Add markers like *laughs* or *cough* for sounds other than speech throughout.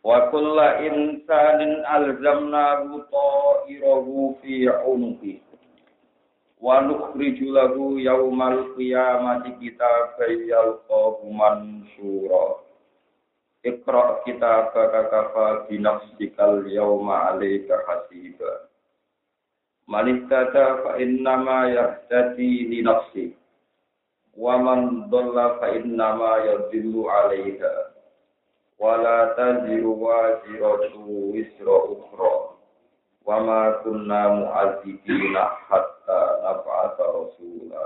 Wa kulla insanin alzamnahu ta'irahu fi 'unuqi. Wa nukhriju lahu yaumal qiyamati kitaban yalqahu mansura. Iqra kitabaka kafa bi nafsikal yawma 'alaika hasiba. Man ihtada fa innama yahtadi li nafsi. Wa man dhalla fa innama yadhillu 'alaiha. Wala taziru waziratu wisra ukhra. Wa ma kunna mu'adzibina hatta nab'atha rasula.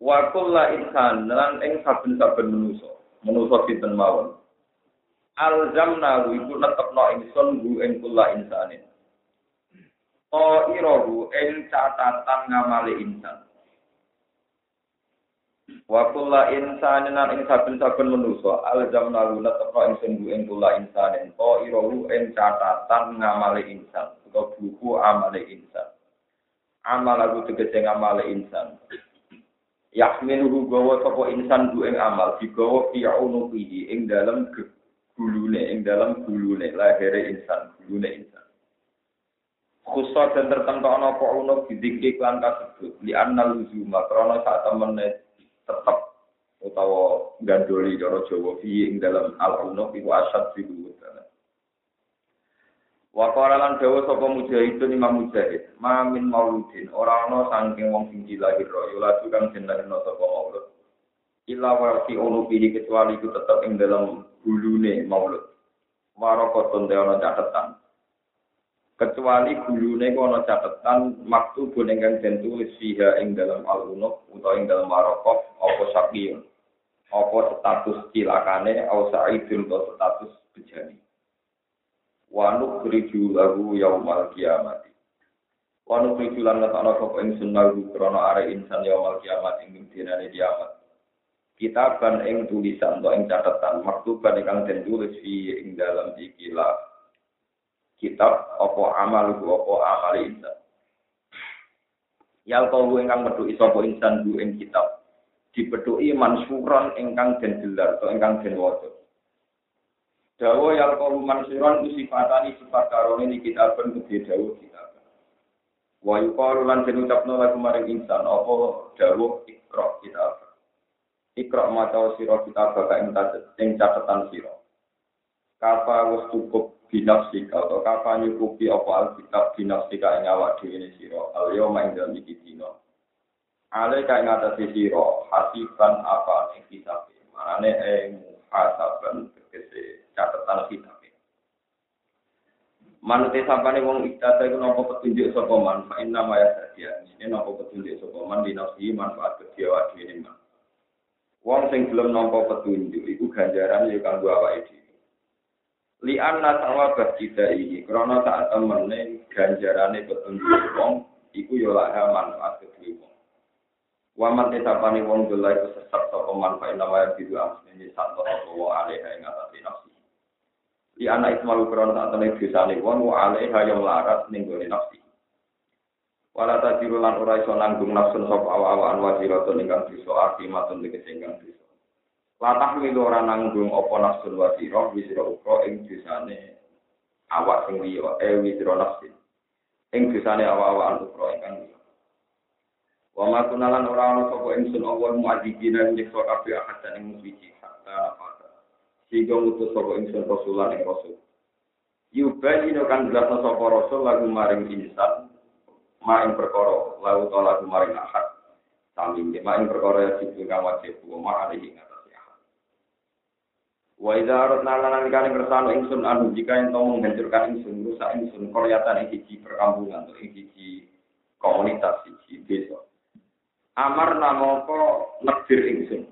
Wa kullu insan lan ing saben-saben manusa. Manusa sinten mawon? Alzamna iku netepno ingsun gu ing kullu insanin. Oh irohu ing catatan ngamali insan Wa kulla insanin lan ing saben-saben manusa alzamna tepro ing sungguh ing kulla insanin to irahu ing catatan ngamale insan utawa buku amale insan. Amal aku tegese ngamale insan. Yahmiluhu gawa sapa insan du ing amal digawa fi unuqihi ing dalem gulune ing dalem gulune lahire insan gulune insan. Khusus dan tertentu ana apa unuk didikik lan kasebut li annal luzuma krana sak temene tetap utawa gandoli cara Jawa fi ing dalam al-unuf iku asad fi wudana. Wa qala lan dawa sapa mujahidun Imam Mujahid, ma min mauludin ora ana saking wong sing dilahir yo lagu kang jenenge sapa maulud. Illa wa fi unubihi kecuali iku tetep ing dalam gulune maulud. Warokotun de ana catatan. Kecuali gulune ana catetan maktubun ingkang den tulis fiha ing dalam al-unuf utawa ing dalam maraqah apa sakiyun apa status cilakane? Au sa'idun atau status bejani? Wa nukhriju lahu yaumal kiamati. Wa nukhriju lan ana apa ing sunnahu krana are insan yaumal kiamat ing dinane kiamat. Kitaban ing tulisan atau ing catatan maktuban ingkang den tulis fi ing dalam ikilah kitab apa amal apa amal insan. Yal kau ingkang metuki sapa insan bu ing kitab dipetuki mansuran ingkang den gelar atau ingkang den waca. Dawa yal kau mansuran ku sifatani sifat karone di kitab ben gede dawa kitab. Wa yuqalu lan den ucapno lagu maring insan apa dawa ikra kitab. Ikra maca sira kitab baka ing catatan sira. Kapa wis cukup binafsika atau kapan nyukupi apa alkitab binafsika ing awak dhewe ne sira? Al yauma ing dalem iki dina. Ale ka ing atas sira hasiban apa ing kitab manane ing hasaban tegese catatan kitab Manute sampane wong iktata iku napa petunjuk sapa man? Fa inna ma ini napa petunjuk sapa man? Dinafsi manfaat kedhe awak dhewe man. Wong sing gelem nampa petunjuk iku ganjaran ya kanggo awake dhewe li anna sawabah kita ini karena tak temene ganjarane petunjuk wong iku yo laha manfaat kedue wong. Waman tetapane wong dola iku sesat sapa manfaat nama bidu asmene santo sapa wong alaiha ing atase nafsi. Li anna ismalu karena tak temene dosane wong wa alaiha yang larat ning gone nafsi. Wala tajiru lan ora iso nanggung nafsun sapa awa-awaan wajiratun ingkang dosa akimatun ingkang dosa Latah milu ora nanggung apa nafsun wa sira wisira ing dosane awak sing liya eh wisira nafsin. Ing dosane awak-awakan ukra ingkang liya. Wa ma kunalan ora ana sapa ingsun awal muadzibina nyiksa kabeh ahad ing suci hatta nafata. Sehingga ngutus sapa ingsun rasulan ing rasul. Yubayinu kan jelasna sapa rasul lagu maring insan ma ing perkara lalu to lagu maring ahad. Sami ma ing perkara ya sing wajib wa ma alihi Wa idza aradna lan kali ngersano ingsun anu jika ento menghancurkan ingsun rusak ingsun koryatan ing siji perkampungan ing komunitas siji desa. Amar namoko nekdir ingsun.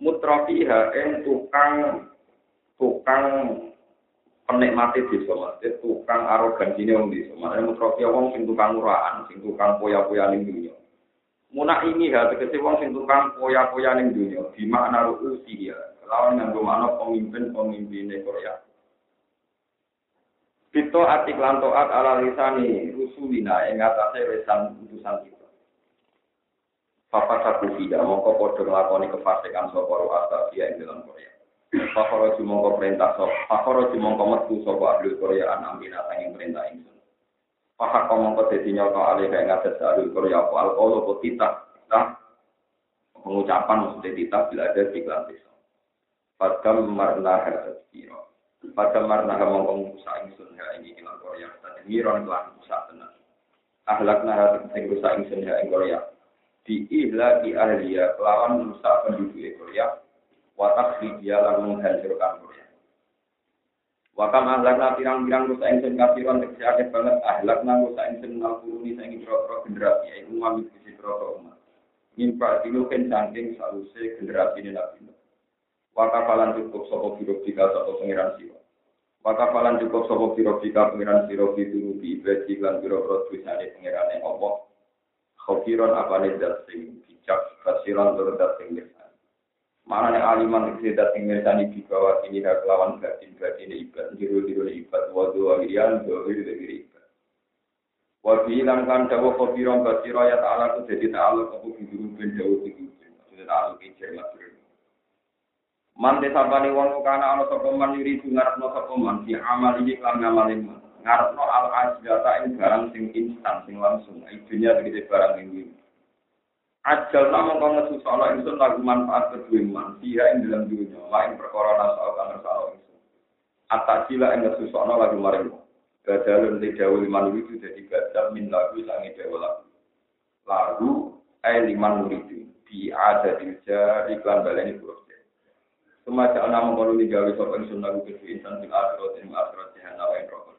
mutrafiha ing tukang tukang penikmati desa mas, tukang arogansine wong desa. Makane mutrafiha wong sing tukang murahan, sing tukang poya-poya ning dunya. Muna ini ha tegese wong sing tukang poya-poya ning dunya, di makna. Lawan nganggo makna pemimpin-pemimpin Korea. Bito atik lantoat ala lisani rusulina ing atase lesan utusan kita. Papa saku tidak mongko padha nglakoni kefasikan sapa ruasa dia ing dalam Korea. Pakoro mongko perintah sapa, pakoro mongko metu sapa ahli Korea an ambina sanging perintah ingsun. Pahak mongko dadi nyoto alih kaya ngates ahli Korea apa alkohol apa titah, pengucapan maksudnya titah bila ada di kelantis. Padam marna hadat kira. Pada marna mongko musa ingsun ya ini ilang Korea. Tadi miron kelan musa tenan. Ahlak naha sing rusak ingsun ya ing Korea di ihla di ahliya kelawan merusak penduduk Korea watak dia lalu menghancurkan Korea Wakam ahlakna pirang-pirang rusak ingsun kafiron tegese akeh banget ahlakna rusak ingsun nalkuruni saingi pro generasi ya iku mami sisi pro umat mimpa diluken saking saluse generasi ini nabi Wakafalan cukup sopo biro jika sopo pengiran siwa Wakafalan cukup sopo biro jika pengiran siro biduru di ibadi lan biro pro tuisane pengiran yang Allah Khofiron apa nih dat sing bijak, kasiran tur dat sing mirsan. Mana nih aliman sing dat sing mirsan di bawah ini hak lawan batin batin ibad, jiru jiru ibad, wadu wirian, dohir dohir ibad. Wabi lan kan dawa khofiron kasiro ya ta'ala ku jadi ta'ala kamu biduru ben jauh biduru. Maksudnya ta'ala kincir matur. Man desabani wong kana ana sapa man yuri ngarepno sapa man di amal iki lan ngamalin man. Ngarepno al ajata ing barang sing instan sing langsung. Idunya begitu barang ini. Ajal nama kau ngesusana ingsun lagu manfaat kedua man dia ing dalam dunia lain perkara nasal kang ngersalo ingsun. Atak sila ing ngesusana lagu maring badalun li dawu liman itu jadi badal min lagu sangi dawu lagu. Lagu ay liman muridu di ada di iklan baleni buruk Semacam nama kalau digawe sopan sunnah kedua insan di akhirat ing akhirat jahanam ing rokok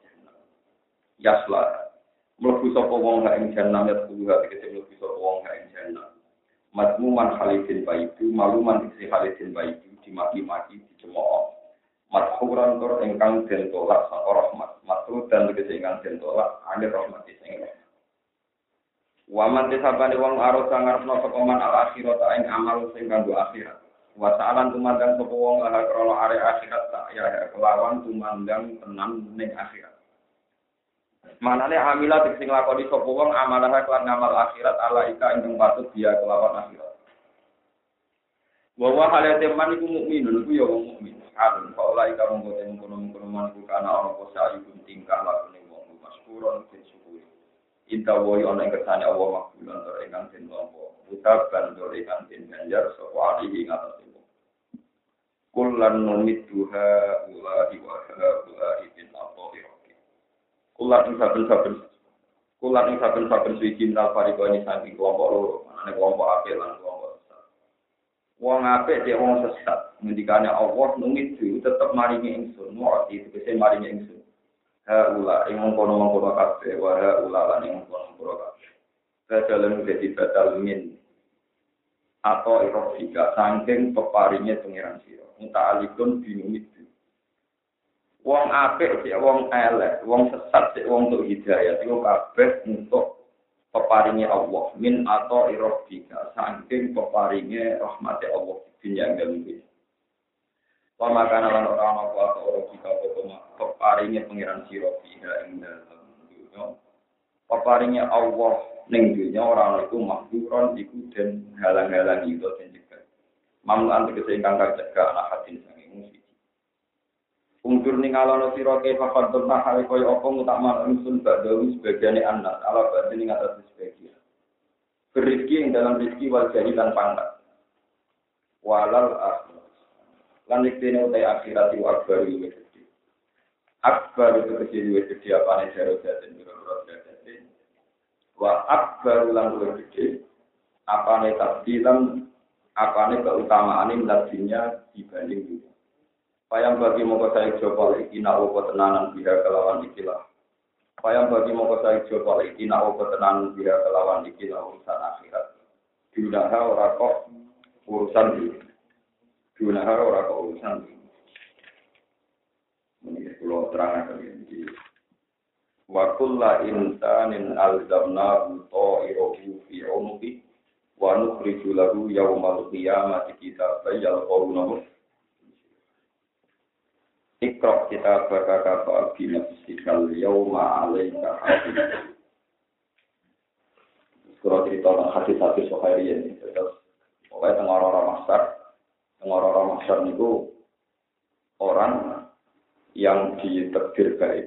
yasla. Mlebu sapa wong gak ing jannah ya kudu gak tegese mlebu sapa wong gak ing jannah madmuman khalidin baitu maluman isi khalidin baitu dimaki-maki dicemooh. Madhuran tur ingkang den tolak saka rahmat. Matu dan tegese ingkang den tolak ane rahmat sing Waman desabane wong arep sangarepno sapa man al akhirat ing amal sing kanggo akhirat. Wa ta'alan tumandang sapa wong laha krana are akhirat tak ya kelawan tumandang tenan ning akhirat. Manane amila sing lakoni sapa wong amalah kelan ngamal akhirat ala ika ing patut dia kelawan akhirat. Wa wa halate man iku mukminun iku ya wong mukmin. Alun faula ika mung kote mung man iku kana ana apa sayu tingkah lakune wong maskuron den syukuri. Inta yo ana kersane Allah makbulan tur ingkang den lampa. Utab kan tur ingkang den ganjar sapa alihi ngatas Kullan numidduha ulahi wa ulahi bin Kulat ing saben-saben kulat ing saben-saben suci minal fariko ini saking kelompok loro, mana kelompok apik lan kelompok sesat. Wong apik dia wong sesat, ngendikane Allah nungit itu tetep maringi ingsun, mu'ati tegese maringi ingsun. Ha ula ing mengkono-mengkono kabeh, wa ha ula lan ing mengkono-mengkono kabeh. Badalan dadi badal min atau irofika saking peparingnya pengiran siro. Muta alikun binumit Wong apik sik wong elek, wong sesat sik wong untuk hidayah iku kabeh untuk peparinge Allah min atau irofika saking peparinge rahmati Allah dunia yang dunia. Wa makana lan ora ana apa atau irofika apa peparinge pangeran sira ing dalem dunya. Peparinge Allah ning dunya ora ana iku mahduron iku den halang-halang itu den cegah. Mamlan tegese ingkang kacegah ana hadin Ungkur ning alono sira ke fakad tentang hal kaya apa ngutak mal ingsun badawi sebagiane anak ala badhe ning atas sebagian. Berizki yang dalam rizki wal jahilan pangkat. Walal akhir. Lan iktene utai akhirat iku akbar gede. Akbar itu kecil iku gede ne jaro jaten biro-biro. Wa akbar lan luwih gede apa ne tabdilan apa ne keutamaan ini dibanding dunia. Payang bagi moko saya coba iki nak opo tenanan biha kelawan ikilah. Payang bagi moko saya coba iki nak opo tenanan biha kelawan ikilah urusan akhirat. Dunaha ora kok urusan dunia. Dunahar ora kok urusan. Ini kalau terang akan ini. Wa kulla insanin alzamnahu ta'irahu fi unuki wa nukhriju lahu yawmal qiyamati kitaban yalqawnahu Ikra kita berkata bi nafsikal yawma alaika hadis. Kalau cerita tentang hadis-hadis Sohairi ini, terus pokoknya tengah orang-orang masyar, tengah orang-orang masyar itu orang yang ditekdir baik.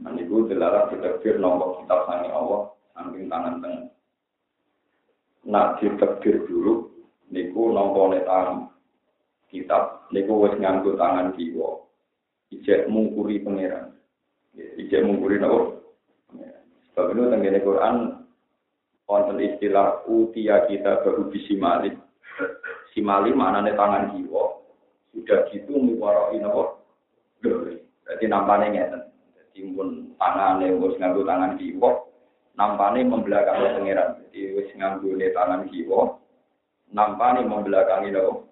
Nah, itu dilarang ditekdir nomor kitab sangi Allah, samping tangan tengah. Nah, ditekdir dulu, niku nomor tangan kitab, niku wis nganggo tangan kiwa. Ijek mungkuri pangeran. Ijek mungkuri nopo? Sebab itu tenggene Quran wonten istilah utia kita baru bisimali. Simali maknane tangan kiwa. Sudah gitu miwaroi nopo? Doi. Jadi nampane ngeten. Pun tangane wis nganggo tangan kiwa, nampane membelakangi pangeran. Jadi wis nganggo tangan kiwa, nampane membelakangi nopo?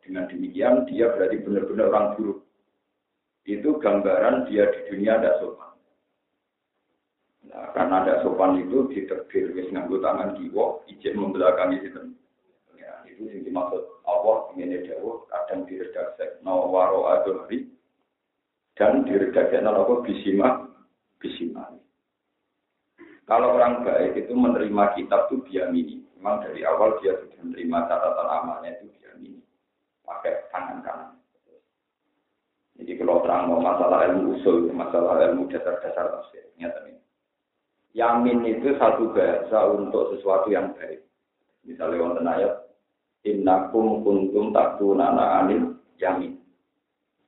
Dengan demikian dia berarti benar-benar orang buruk itu gambaran dia di dunia tidak sopan. Nah, karena tidak sopan itu diterbir wis nganggo tangan kiwa, izin membelakangi itu. Ya, itu yang dimaksud Allah ini jauh kadang diredaksi no waro adori dan diredaksi no apa bisima bisima. Kalau orang baik itu menerima kitab itu mini. Memang dari awal dia sudah menerima catatan amalnya itu mini. Pakai tangan kanan. Jadi kalau terang mau masalah ilmu usul, masalah ilmu dasar-dasar tafsir, nyata ini. Yamin itu satu bahasa untuk sesuatu yang baik. Misalnya wonten ayat, Innakum kuntum taktunana anil yamin.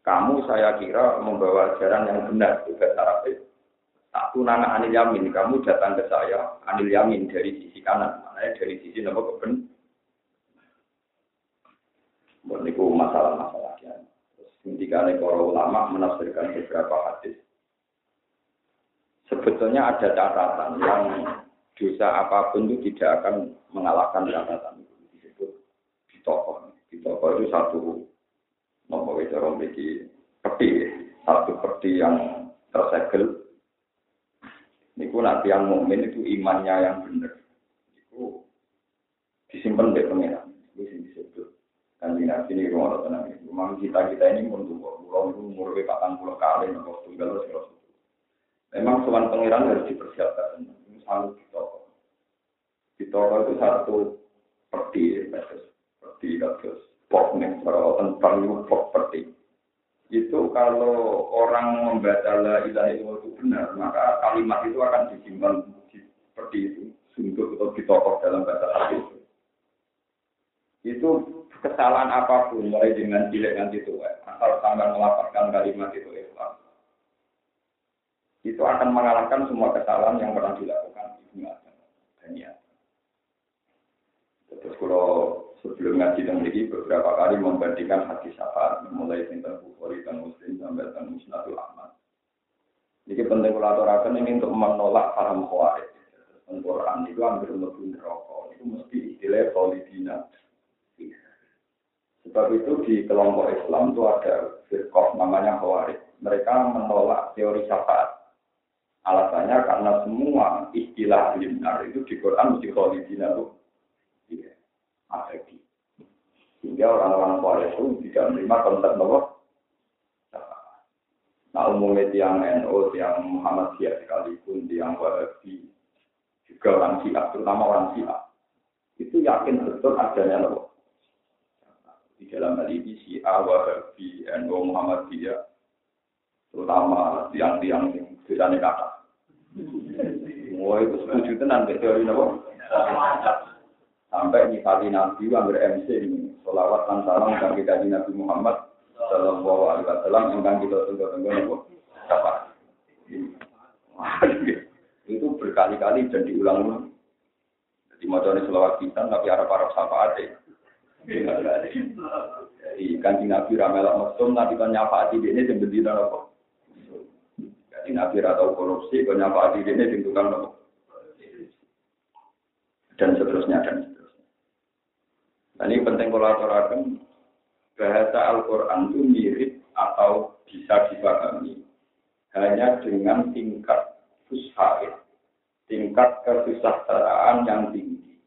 Kamu saya kira membawa ajaran yang benar juga cara baik. Taktunana anil yamin, kamu datang ke saya anil yamin dari sisi kanan, maknanya dari sisi nama keben. Ini masalah-masalahnya. Ketika para ulama menafsirkan beberapa hadis. Sebetulnya ada catatan yang dosa apa pun itu tidak akan mengalahkan catatan itu disebut. Di tokoh itu satu nopo itu orang peti, satu peti yang tersegel. Niku nanti yang mukmin itu imannya yang benar. Itu disimpan di pengiran. Itu disebut Kanjeng Nabi ini rumah tenang. Memang kita kita ini pun tuh, pulau itu umur patang puluh kali, nopo tunggal terus. Memang soal pangeran harus dipersiapkan. Ini selalu di toko. Di itu satu peti, peti kados pok nih, kalau tentang itu pok peti. Itu kalau orang membaca la ilaha illallah itu benar, maka kalimat itu akan disimpan di peti itu, sungguh atau ditokok dalam bahasa Arab itu. Itu kesalahan apa pun mulai dengan cilik nanti tua asal sampai melaporkan kalimat itu ikhlas itu akan mengalahkan semua kesalahan yang pernah dilakukan ibu dan ya terus kalau sebelum ngaji dan lagi beberapa kali membandingkan hati syafaat mulai tentang bukhari dan muslim sampai tentang musnadul ahmad. Jadi penting kolaborasi ini untuk menolak paham khawarij. Quran itu hampir lebih rokok itu mesti istilah solidina Sebab itu di kelompok Islam itu ada firqah namanya Khawarij. Mereka menolak teori syafaat. Alasannya karena semua istilah linar itu di Quran mesti kholidina itu iya, abadi. Sehingga orang-orang Khawarij itu tidak menerima konsep bahwa Nah umumnya tiang NO, tiang Muhammadiyah sekalipun, tiang Wahabi, juga orang Syiah, terutama orang Syiah, itu yakin betul adanya loh di dalam hal ini si Wahabi, NU Muhammadiyah, terutama tiang-tiang yang tulisannya kata. Wah itu setuju tenan teori. Sampai nyifati Nabi ambil MC ini, solawat dan salam dan kita Nabi Muhammad Sallallahu Alaihi Wasallam yang kita tunggu-tunggu nopo. Siapa? Itu berkali-kali dan diulang-ulang. Jadi mau selawat kita, tapi harap-harap sapa ada. Jadi kanji Nabi Ramelak Mesum, Nabi kan nyapa hati ini yang berdiri apa? Jadi Nabi atau korupsi, kan nyapa hati ini yang tukang apa? Dan seterusnya, dan seterusnya. Ini penting kolaborasi bahasa Al-Quran itu mirip atau bisa dipahami hanya dengan tingkat fushaid, tingkat kesejahteraan yang tinggi.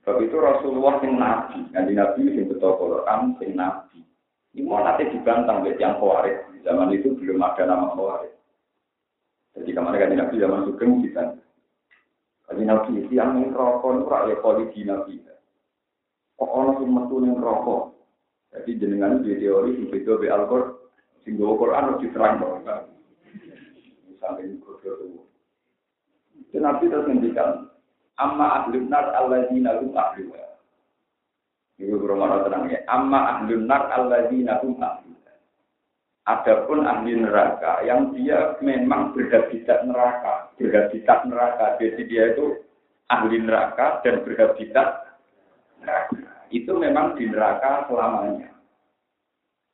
Sebab itu Rasulullah yang nabi, yang nabi yang betul Quran, yang nabi. Ini mau nanti dibantang oleh yang khawarij. Di zaman itu belum ada nama khawarij. Jadi ke mana kan nabi zaman sugeng kita. Kalau nabi yang rokok, itu rakyat polisi nabi. Kok orang yang metu rokok? Jadi jenengan di teori sing beda be Al-Qur'an, sing go Quran harus diterang dong. Sampai kodoh itu. Nabi terus ngendikan, amma ahlun nar alladzina hum ahlu. Ibu berumah tenang ya. Amma ahlun nar alladzina hum. Adapun ahli neraka yang dia memang berhabitat neraka, berhabitat neraka. Jadi dia itu ahli neraka dan berhabitat neraka itu memang di neraka selamanya.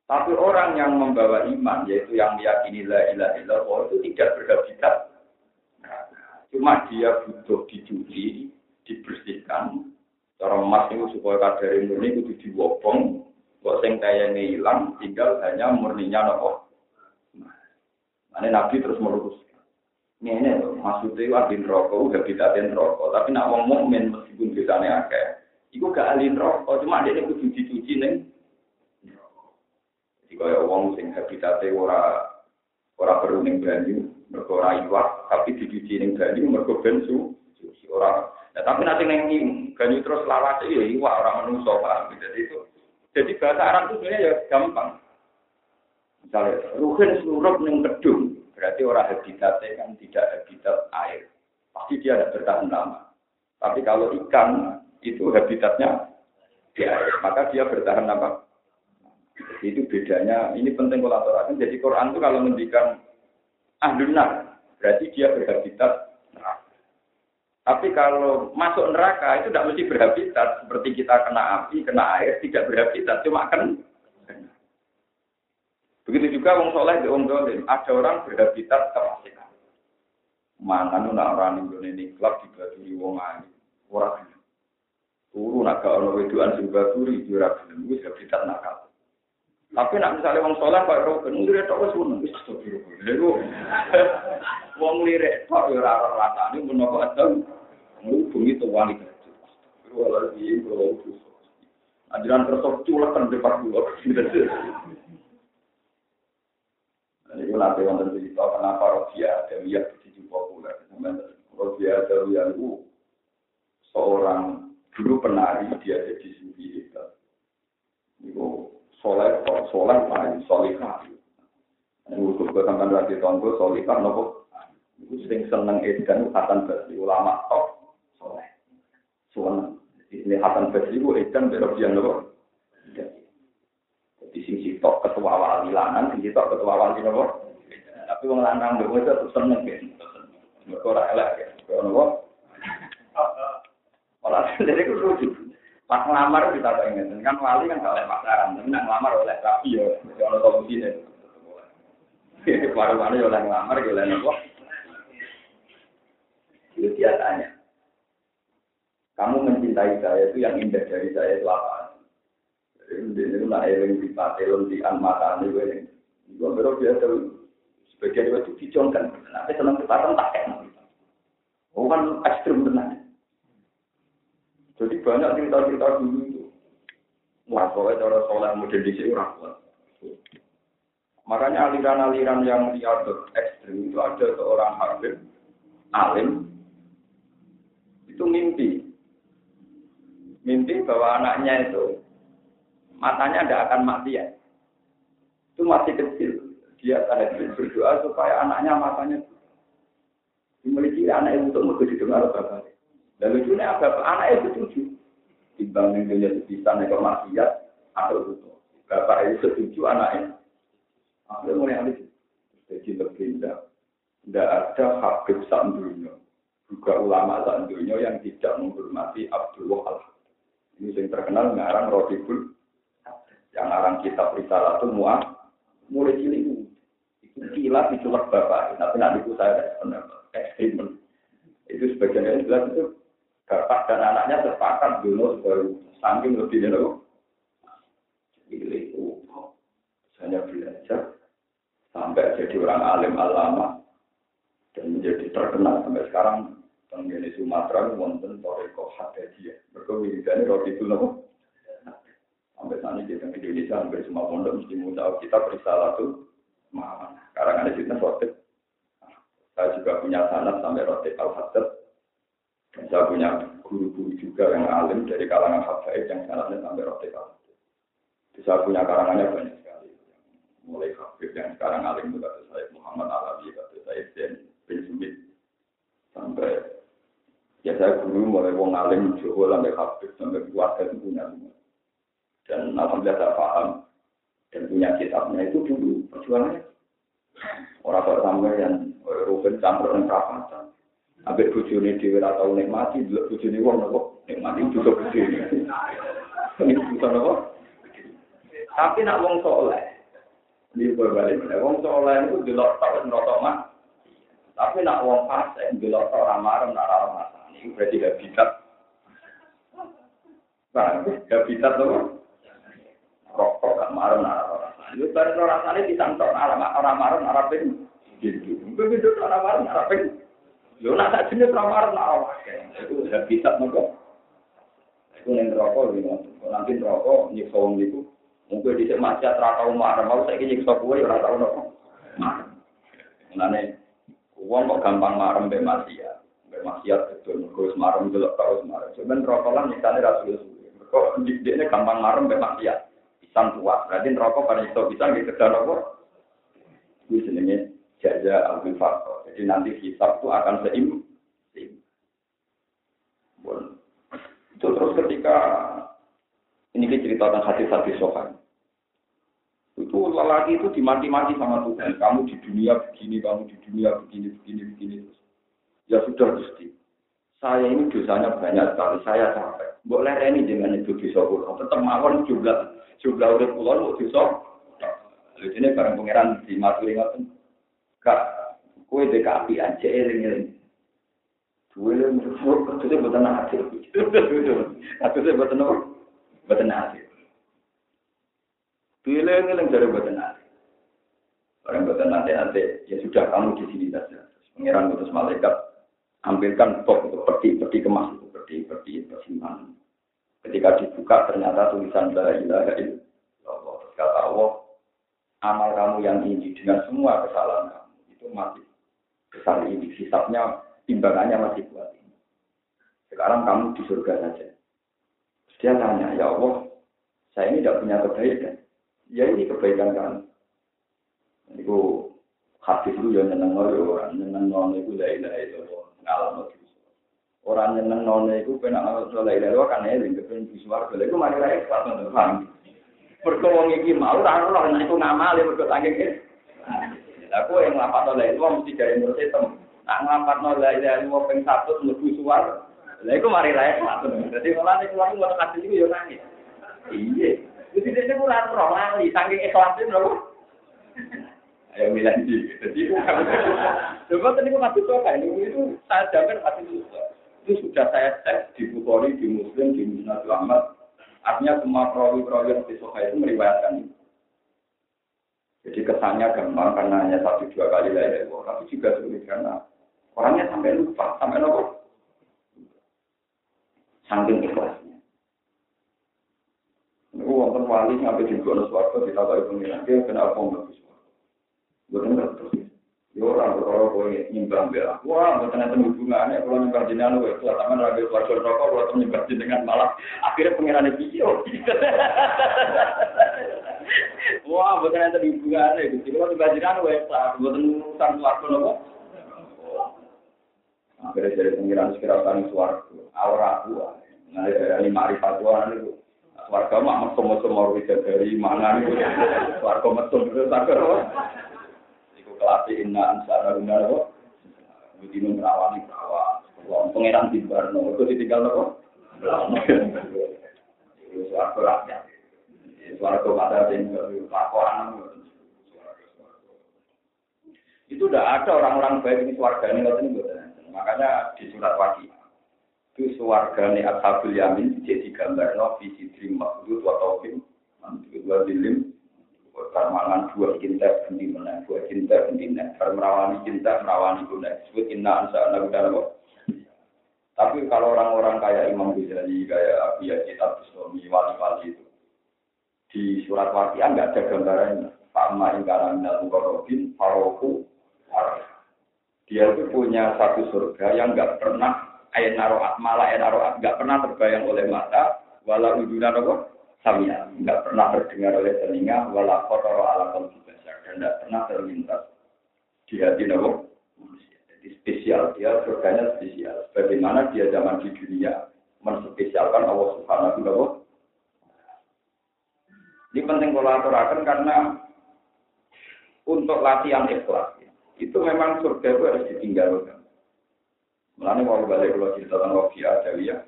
Tapi orang yang membawa iman, yaitu yang meyakini la ilaha illallah, itu tidak berhabitat. Cuma dia butuh dicuci, dibersihkan. Cara emas itu supaya kadar murni itu diwobong, kok sing kayaknya hilang, tinggal hanya murninya nopo. Nah, Nabi terus meluruskan. Ini loh, maksudnya ahli rokok, habitatin rokok. Tapi nak wong mukmin meskipun bisanya akeh, Iku gak ahli rokok, cuma dia kudu dicuci neng. Jadi kaya wong sing habitate ora ora perlu ning banyu, mergo ora iwak, tapi dicuci ning banyu mergo ben su, suci ora. Nah, tapi nanti neng banyu terus lawas ya iwak ora menungso paham. Jadi itu jadi bahasa Arab itu sebenarnya ya gampang. Misalnya, ruhin seluruh neng kedung, berarti orang habitatnya kan tidak habitat air. Pasti dia ada bertahan lama. Tapi kalau ikan, itu habitatnya di air, maka dia bertahan apa? Itu bedanya. Ini penting kolaborasi. Jadi Quran itu kalau mendikan ahlunar, berarti dia berhabitat neraka. Tapi kalau masuk neraka itu tidak mesti berhabitat. Seperti kita kena api, kena air, tidak berhabitat. Cuma kan Begitu juga wong soleh di wong. Ada orang berhabitat kefasikan. Mangan nak orang Indonesia klub di wong ayu. Orang Turu nak gak ono wedoan sing baturi yo ora gelem wis habitat nakal. Tapi nak misalnya wong saleh kok ora ben lirik tok wis ngono wis astagfirullah. Lha *laughs* wong lirik tok yo ora rasane menapa adem. Mu bengi to wani kan. Astagfirullah iki kok Ajaran tersok culekan di depan dulu. Ini pun nanti wonten cerita kenapa Rodia Dawiyah begitu populer. Rodia Dawiyah itu seorang Dulu penari dia jadi sufi hebat. Itu soleh, soleh paling solihah. Usul gue sampai lagi tahun gue solihah nopo. Itu sering seneng edan Hasan Basri ulama top soleh. Suan ini Hasan Basri itu edan berlebihan nopo. Jadi sing sitok ketua wali lanang, sing sitok ketua wali nopo. Tapi wong lanang dhewe itu seneng kan. Mereka ora elek ya. Nopo? Malah jadi itu lucu. Pas ngelamar kita pengen, kan wali kan gak oleh pacaran, tapi nak ngelamar oleh rapi ya, kalau tahu sini. Baru wali oleh ngelamar, oleh nopo. Itu dia tanya. Kamu mencintai saya itu yang indah dari saya itu apa? Itu nak eling di patelon di anmata ini gue. Gue baru dia tahu sebagian itu dicongkan. Tapi senang kepatan tak enak. Oh kan ekstrim benar. Jadi banyak cerita-cerita dulu itu. Wah, pokoknya cara soleh model di sini orang kuat. Makanya aliran-aliran yang liar ekstrim itu ada seorang habib, alim, itu mimpi. Mimpi bahwa anaknya itu matanya tidak akan mati ya. Itu masih kecil. Dia tahajud berdoa supaya anaknya matanya dimiliki anak itu untuk didengar bapak. Dan lucunya apa? Anak itu setuju. Dibanding dia sebisa nekor maksiat atau itu. Bapak itu setuju anaknya. Akhirnya mulai habis. Jadi berbeda. Tidak ada habib sandunya. Juga ulama sandunya yang tidak menghormati Abdullah al Ini yang terkenal ngarang Rodibul. Yang ngarang kitab risalah itu muah. Mulai cilik. Itu kilat diculak bapak. Tapi nanti saya ada. Ekstremen. Itu sebagian jelas itu Bapak dan anaknya sepakat dulu baru saking lebih dulu. Pilih hanya belajar sampai jadi orang alim alama dan menjadi terkenal sampai sekarang tenggene Sumatera wonten toreko hadajiyah. Mereka wiridane roti itu nopo. Sampai saat ini di Indonesia hampir semua pondok mesti tahu kita berisalah tuh mana. Sekarang ada roti. Saya juga punya sanat sampai roti al dan saya punya guru-guru juga yang alim dari kalangan hafaid yang sanatnya sampai roti Saya punya karangannya banyak sekali. Mulai Habib yang sekarang alim itu kata saya Muhammad Alawi, kata saya Den bin Sumit. Sampai ya saya guru mulai wong alim Jawa sampai Habib sampai keluarga itu punya semua. Dan alhamdulillah saya paham dan punya kitabnya itu dulu perjuangannya. Orang kok sampai yang Ruben campur dengan perapatan. Ambek bujuni di ora tau nikmati, delok bujuni wong nopo nikmati juga bujuni. Ini bisa nopo? Tapi nak wong soleh, ini berbalik mana? Wong soleh itu delok tau nerotok mah. Tapi nak wong fase delok tau ramarem nak ramah. Ini berarti habitat. Nah, habitat nopo? Rokok gak marem nak ramah. Itu bareng rasanya disantok orang marem nak rapin. Gitu. Begitu orang marem nak. Yo nak tak jenis ramar nak. Itu habitat nopo. Itu yang rokok ini. Nanti rokok nyiksa wong itu. Mungkin di maksiat ra tau marah, mau saya nyiksa kowe ora tau nopo. Marah. Wong kok gampang marah mbek maksiat. Mbek maksiat betul terus marah delok terus marah. Cuman rokok lan nyikane ra suwe-suwe. Kok dikne gampang marah mbek maksiat. Pisang tua. Berarti rokok pada nyiksa pisang gitu rokok. Itu jenenge jaza al faktor. Jadi nanti hisab itu akan seim. Itu terus ketika ini kita ceritakan hati-hati sohan. Itu lelaki itu dimati-mati sama Tuhan. Kamu di dunia begini, kamu di dunia begini, begini, begini. Ya sudah Gusti. Saya ini dosanya banyak sekali. Saya capek. Boleh ini dengan itu bisa pulau. Tetap mawon jumlah jumlah udah pulau mau dosa. Ini barang pangeran di maturi ngoten. Kak, Kue dek api aja eling-eling. Dua eling berfur, katanya buatan hati. Katanya buatan apa? Buatan hati. Dua eling-eling dari buatan hati. Orang buatan hati-hati, ya sudah kamu di sini saja. Pengiran putus malaikat, ambilkan top itu peti-peti kemas itu, peti-peti persimpangan. Ketika dibuka ternyata tulisan la ilaha illallah. Kata Allah, amal kamu yang tinggi dengan semua kesalahan kamu itu mati besar ini, hisapnya timbangannya masih kuat ini. Sekarang kamu di surga saja. dia tanya, ya Allah, saya ini tidak punya kebaikan. Ya ini kebaikan kamu. Itu hadis itu yang nyeneng orang, nyeneng non itu la ilaha illallah, ngalam itu. Orang nyeneng non itu kena ngalam la ilaha illallah kan eling kepen di swarga. Iku mari ra ikhlas nang paham. Mergo wong iki mau ora ora nek iku ngamale mergo saking Aku yang ngelapat oleh itu mesti dari menurut itu. Nak ngelapat oleh dari mau peng satu lebih suar. Lah itu mari raya satu. Jadi malah nih keluar mau kasih itu yo nangis. Iya. Jadi dia kurang roh lali saking ikhlasin loh. Ayo bilang sih. Jadi coba tadi aku kasih tau kan itu saya jamin kasih susah. Itu sudah saya cek di Bukhari, di Muslim, di Musnad Ahmad. Artinya semua perawi-perawi yang di itu meriwayatkan itu. Jadi kesannya gampang karena hanya satu dua kali lahir tapi juga sulit karena orangnya sampai lupa, sampai lupa. Saking ikhlasnya. Ini wonten wali sampai di bonus waktu kita tahu pengiran dia kenapa nggak bisa. Bukan terus. Ya orang kalau kau nyimbang bela, wah bukan ada hubungannya kalau nyimbang jenengan itu itu taman raga keluarga rokok, kalau nyimbang jenengan malah akhirnya pengiran video. *laughs* Wah, bukan ada hubungannya gitu. Kalau kebajikan wesa, bukan urusan suarga nopo. Akhirnya dari pengiran sekira tani suarga, aura tua. Nah, dari marifat tua itu. Suarga mah mesum mesum mau dari mana nih? Suarga mesum itu nopo. Iku kelas inna ansara rumah nopo. Begini merawani perawan. Pengiran di Barno, itu ditinggal nopo. Suarga rakyat. Suara kepada laporan. Itu udah ada orang-orang baik ini suarga ini, ini Makanya di surat wajib. Itu suargane ashabul yamin jadi gambar no visi dream maksud wa taufim mantu dua dilim permangan dua cinta ganti mana dua cinta ganti mana cinta merawani guna disebut inna ansa anak udah tapi kalau orang-orang kayak Imam Ghazali, kayak Abi Yazid Al-Bustami, wali-wali itu, di surat wakian nggak ada gambarannya. Sama ingkara minal mukarrabin, faroku, Dia itu punya satu surga yang nggak pernah ayat naroat, malah ayat naroat, nggak pernah terbayang oleh mata, walau uduna apa? Samia, nggak pernah terdengar oleh telinga, walau kotor ala kalbi dan nggak pernah terlintas di hati nabi spesial, dia surganya spesial. Bagaimana dia zaman di dunia menspesialkan Allah Subhanahu wa. Ini penting kalau aturakan karena untuk latihan ikhlas itu memang surga itu harus ditinggalkan. Mulanya kalau balik kalau cerita tentang Wafi Adawiyah,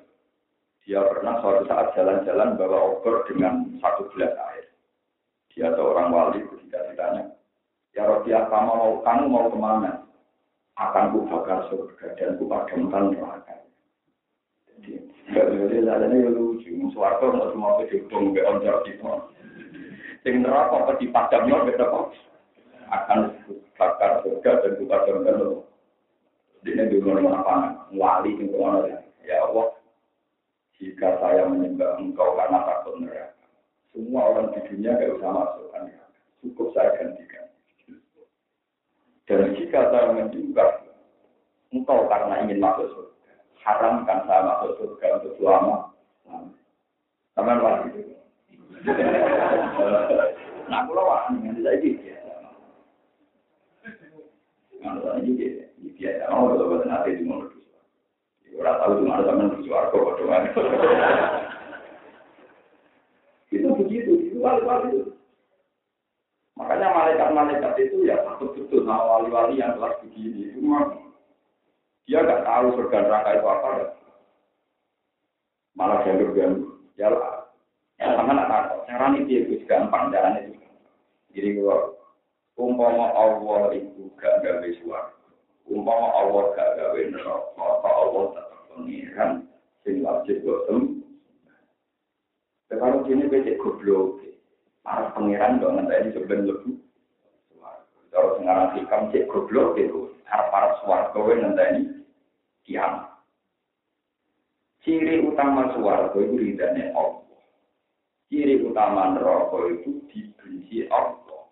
dia pernah suatu saat jalan-jalan bawa obor dengan satu gelas air. Dia atau orang wali ketika ditanya, ya Rafiah kamu mau kamu mau ke mana? akan ku bakar surga dan ku padamkan neraka. Jadi, enggak boleh ya lucu. Suwarga mau semua kejubung ke oncar kita. Sing neraka apa dipadamno beda kok. Akan bakar surga dan ku padamkan neraka. Ini dulu apa? Wali yang ke mana ya Allah. Jika saya menyembah engkau karena takut neraka, semua orang di dunia gak usah masuk neraka. Cukup saya gantikan. Dan jika saya menduga engkau karena ingin masuk surga, haramkan saya masuk surga untuk selama. Sama lagi Nah, kalau wah, dengan saya gitu. Kalau saya gitu, biasa. Oh, kalau buat nanti di mulut. Orang tahu cuma ada teman di suarga, Itu begitu, itu wali-wali itu. Makanya malaikat-malaikat itu ya takut betul sama wali-wali yang telah begini. Itu dia nggak tahu surga neraka itu apa. Ya. Malah jalur ganggu. Ya. Ya sama nak tahu. Cara ini dia itu gampang jalan itu. Jadi kalau umpama Allah itu gak gawe suara. Umpama Allah gak gawe neraka, Allah tetap pengiran sing wajib gosem. Kalau sini becek goblok, para pangeran kok ngenteni sebenarnya lebih kalau sekarang hikam cek goblok itu harap para suwargo ngenteni kiamat ciri utama suwargo itu ridane Allah ciri utama neraka itu dibenci Allah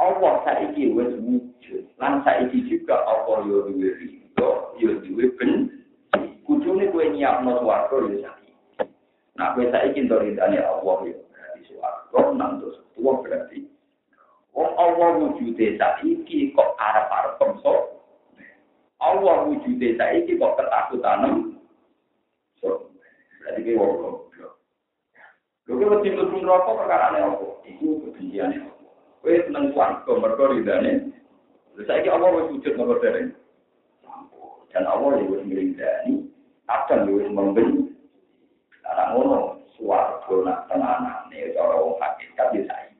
Allah saiki wis wujud lan saiki juga Allah yo duwe ridho yo duwe benci kudune kowe nyiapno swarga yo saiki nah kowe saiki ndo ridane Allah yo Roh nang dosa tua berarti. Wong Allah wujude saiki kok arep-arep pemso. Allah wujude saiki kok ketakutan. So, berarti goblok. Lho kok mesti mlebu neraka perkarane apa? Iku kebenciane apa? Kowe seneng swarga mergo ridane. Lha saiki Allah wis wujud nomor dereng. Dan Allah yang wis ngridani, akan wis membenci. Anak ngono, suwarga nak tenanane cara wong hakikat ya saiki.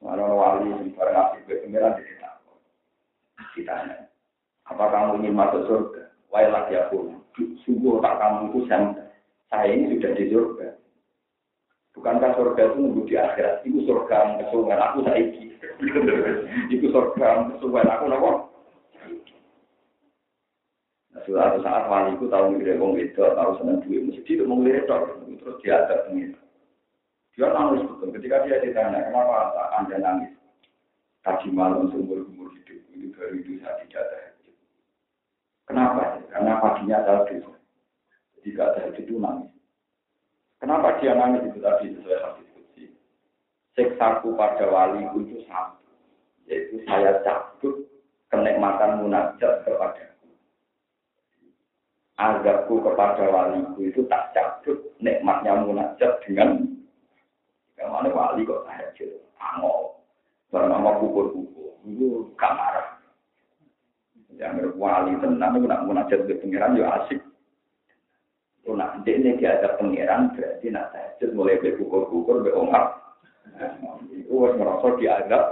Mana wali yang bareng ngasih ke pengiran di kita. Ditanya, apa kamu ingin masuk surga? Wailah ya pun, sungguh tak kamu itu saya ini sudah di surga. Bukankah surga itu nunggu di akhirat? Itu surga kesungan aku saiki. *laughs* itu surga kesungan aku nopo. Suatu saat wali itu tahu ngelirik wong itu, tahu senang duit, mesti itu mau ngelirik terus dia ada pengir. Dia nangis betul. Ketika dia ditanya, kenapa anda nangis? Kaji malam seumur umur hidup itu baru itu saya tidak ada Kenapa? Karena paginya dosa. Jadi tidak ada itu nangis. Kenapa dia nangis itu tadi sesuai hadis kunci? Seksaku pada wali itu satu, yaitu saya cabut kenikmatan munajat kepada azabku kepada waliku itu tak cabut nikmatnya munajat dengan mana wali kok tahajud angol. Bernama kukur-kukur itu kamar yang wali tenang itu nak munajat ke pangeran yo asik itu nak ini dia ada pangeran berarti nak tahajud mulai be kukur-kukur be omar itu harus merasa dianggap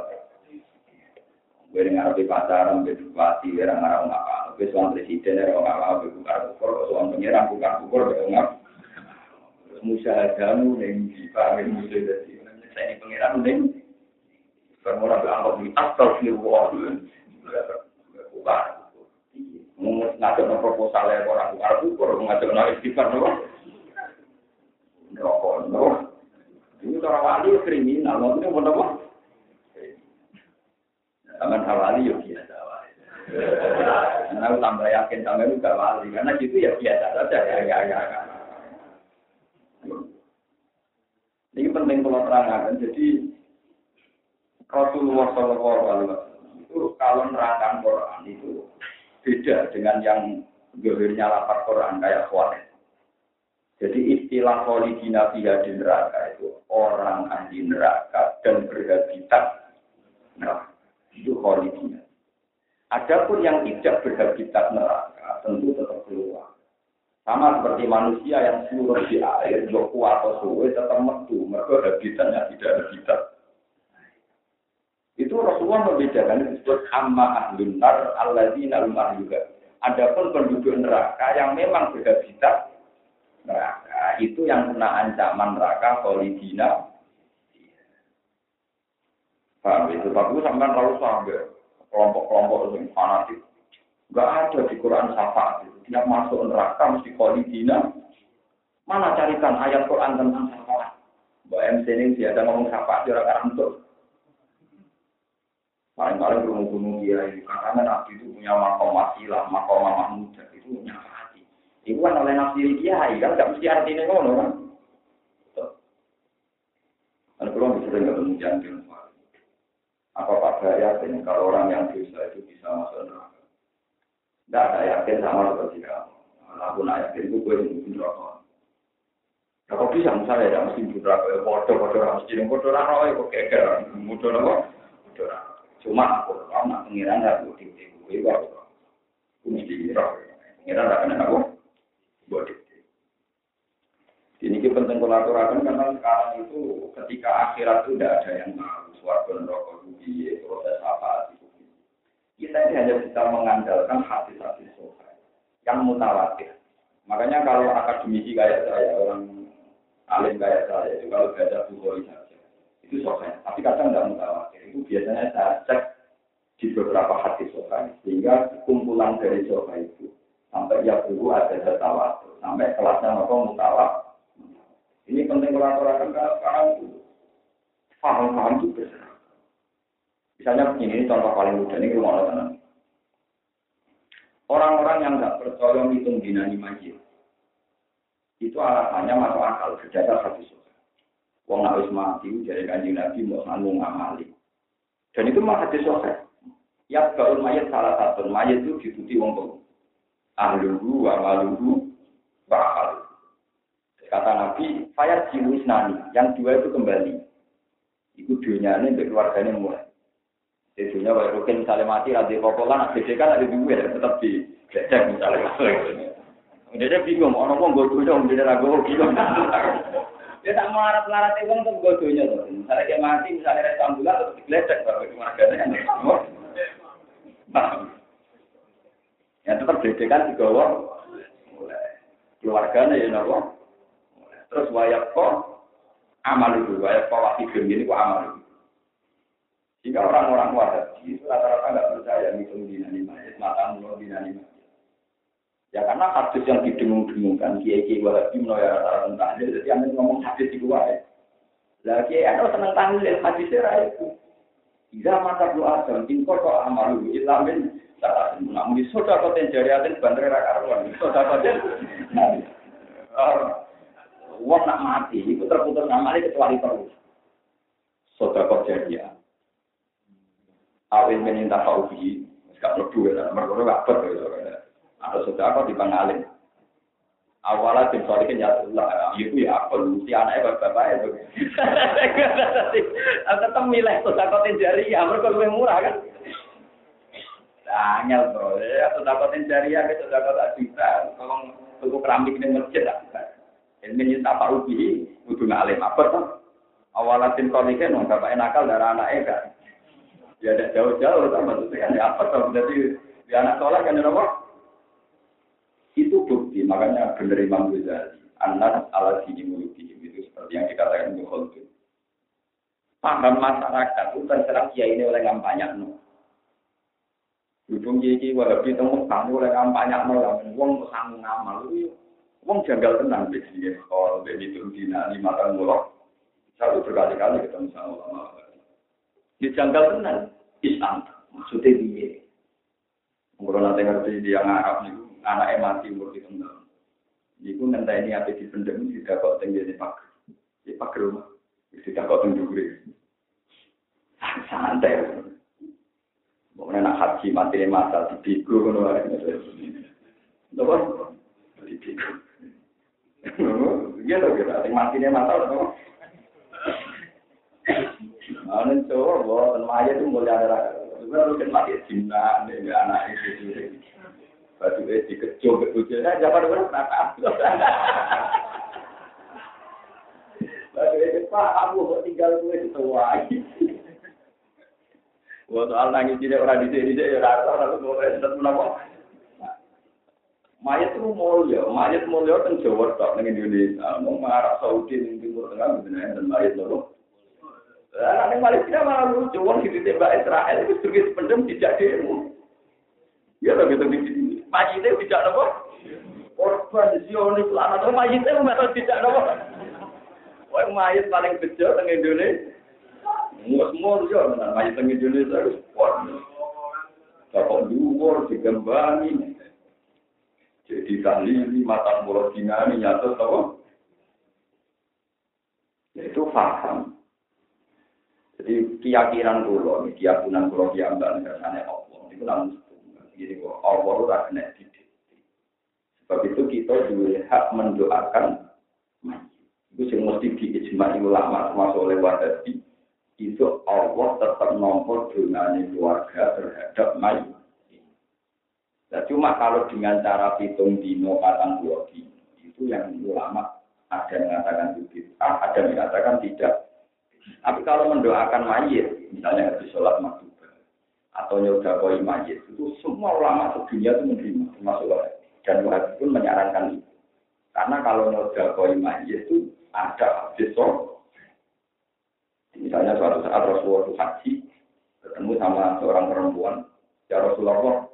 gue dengar di pacaran, be bupati, orang-orang apa Wis wong presiden ora ngalah bukan ukur, soal pengiran bukan ukur ngap. Musyahadamu ning di paling musuh dadi. Saya pengiran ning Permula berangkat astagfirullah. Bukan. Ngajak no proposal ya orang bukan ukur, ngajak no istighfar no. Rokok no. Ini orang wali kriminal, maksudnya apa? Taman hawali ya biasa. Karena aku tambah yakin sama itu gak wali, karena gitu ya biasa saja ya ya ya. ya. Ini penting kalau terangkan. Jadi Rasulullah Shallallahu Alaihi Wasallam itu kalau nerangkan Quran itu beda dengan yang gehirnya lapar Quran kayak khawatir. Jadi istilah kholidina fiha di neraka itu orang ahli neraka dan berhabitat neraka. Itu kholidina. Adapun yang tidak berhabitat neraka tentu tetap keluar. Sama seperti manusia yang seluruh di air, joku atau suwe tetap metu, mereka habitatnya tidak habitat. Itu Rasulullah membedakan disebut amma ahlun nar alladzina lumah juga. Adapun penduduk neraka yang memang berhabitat neraka, itu yang kena ancaman neraka kholidina. Paham itu? Tapi sampai lalu sampai kelompok-kelompok yang fanatik. Gak ada di Quran syafaat itu. Tiap masuk neraka mesti kolidina. Mana carikan ayat Quran tentang syafaat? Mbak MC ini dia ada ngomong syafaat di orang untuk. Paling-paling gunung-gunung dia ini. Karena Nabi itu punya makom wasilah, makom mahmud. Itu nyafati. Itu kan oleh nafsi dia, kan gak mesti artinya ngono kan. Kalau belum bisa nggak menunjukkan apa pada yakin kalau orang yang dosa itu bisa masuk neraka? Tidak ada yakin sama seperti kamu. Aku nak yakin itu gue mungkin neraka. Ya kok bisa misalnya ya mesti neraka bodoh bodoh mesti yang bodoh raro ya kok keker bodoh apa? Bodoh Cuma kalau nak pengiran nggak gue tinggi gue kok. Gue mesti neraka. Pengiran nggak kena aku. Bodoh. Ini penting kolaborasi karena sekarang itu ketika akhirat itu tidak ada yang tahu suarga neraka itu proses apa itu. Kita ini hanya bisa mengandalkan hati-hati sofa yang mutawatir. Makanya kalau akademisi kayak saya, orang alim kayak saya, itu kalau baca buku saja, itu sofa. Tapi kadang nggak mutawatir. Itu biasanya saya cek di beberapa hati sofa. Sehingga kumpulan dari sofa itu sampai ya dulu ada data sampai kelasnya apa mutawatir ini penting kolaborasi karena sekarang itu paham-paham itu besar. Misalnya begini, ini contoh paling mudah ini rumah tenang. Orang-orang yang nggak percaya hitung dinani majid, itu alasannya masuk akal berdasar hadis. Wong nak mati dari kanjeng Nabi mau sanggung ngamali. Dan itu mah hadis sunnah. Ya kalau mayat salah satu mayat itu dituti wong tuh. Ahluhu wa maluhu bakal. Kata Nabi, saya jiwis nani, yang dua itu kembali. Itu dunia ini untuk keluarganya mulai. Di dunia, rukin misalnya mati, ada popolan, ada kan ada dua, tetap di gledek misalnya. Dia bingung, orang mau gue dulu, dia ragu, bingung. Dia tak melarat-melarat itu untuk gue dulu. Misalnya dia mati, misalnya rest ambulan, terus di gledek, kalau keluarganya. Ya tetap beda kan digawa mulai keluarganya ya nopo Terus wayak kok amal itu, wayak kok wakil ini kok amal itu. Jika orang-orang itu rata-rata nggak percaya ngitung dinani mata mulut dinani majid. Ya karena hadis yang didengung-dengungkan, kiai kiai wahabi menolong rata-rata tahlil, jadi anda ngomong hadis di luar ya. Lah kiai anda seneng tahlil, hadisnya itu. Jika mata doa dan tingkol kok amal itu, ilamin, namun di soda kau tenjari atin bandar rakaruan, soda kau Wong nak mati, itu terputus ini kecuali terus. Sodako jadi Awin meninta fauhi, gak perlu ya, mereka gak perlu ya. Ada sodako di pengalin. Awalnya tim solikin ya Allah, itu ya apa si anaknya bapak-bapak itu. *laughs* Tetap milih sodako jari ya, mereka lebih murah kan. Angel bro, ya sodako jari ya, sodako tak bisa. Kalau tuku keramik ini masjid tak Ilmu tak pak ubi, kudu ngalim apa tuh? Awalatin kolike nong bapak nakal darah anak kan. Ya ada jauh-jauh tuh maksudnya kan apa tuh? Jadi di anak sekolah kan apa? Benar Imam Ghazali. Anas ala sini mulutihim itu seperti yang dikatakan Ibnu itu. Paham masyarakat itu terserah kiai ini oleh banyak no. Hubung kiai wahabi temu kamu oleh banyak no lah. Wong sang ngamal itu. Wong janggal tenang di sini. Kalau dari itu dina lima tahun mulok. Satu berkali-kali ketemu sama ulama. Di janggal tenang. Islam. Maksudnya dia. Mungkin nanti ngerti dia ngarap nih. Anaknya mati umur di tengah. Iku ngenteni ape dipendem tidak kok tenggene pak. Di pak rumah. Tidak kok tenggure. Santai. Mungkin nak haji mati masa di biku ngono ae. Napa? Di. Iya lho kira sing mati masa. Ane coba bawa mayat itu mulai ada. Sebenarnya kan mati cinta, anak itu. Batu es dikejo ke bujana, jangan orang nakal. Batu es pak, aku kok tinggal gue di tua. Wah soal nangis tidak orang di sini ya rasa tuh boleh tetap menapa. Mayat itu mulia, mayat mulia kan Jawa tak dengan Indonesia, mau Arab Saudi di Timur Tengah dan mayat loro. Nah, nanti Malaysia malah lucu, orang di tembak Israel itu sebagai pendem tidak demo. Ya, gitu gitu majite tidak nopo korban Zionis lah atau majite memang tidak nopo Wah, mayit paling kecil teng Indonesia. Mus-mus yo nang mayit teng Indonesia harus kuat. Bapak dhuwur digembangi. Jadi kali mata mulut dinami nyata tau. Itu paham. Jadi keyakinan kulo, keyakinan kulo kiambang kersane Allah. Itu langsung Jadi Allah ora kena didik. Sebab itu kita juga hak mendoakan. Itu yang mesti diijmai ulama termasuk oleh Wadabi. Itu Allah tetap nomor dengan keluarga terhadap mayit. Nah, cuma kalau dengan cara hitung dino patang dua itu yang ulama ada yang mengatakan itu, ada yang mengatakan tidak. Tapi kalau mendoakan mayit, misalnya habis sholat maghrib, atau koi majid itu semua ulama sedunia itu menerima termasuk dan Wahabi pun menyarankan itu. Karena kalau koi majid itu ada habis misalnya suatu saat Rasulullah itu haji ketemu sama seorang perempuan. Ya Rasulullah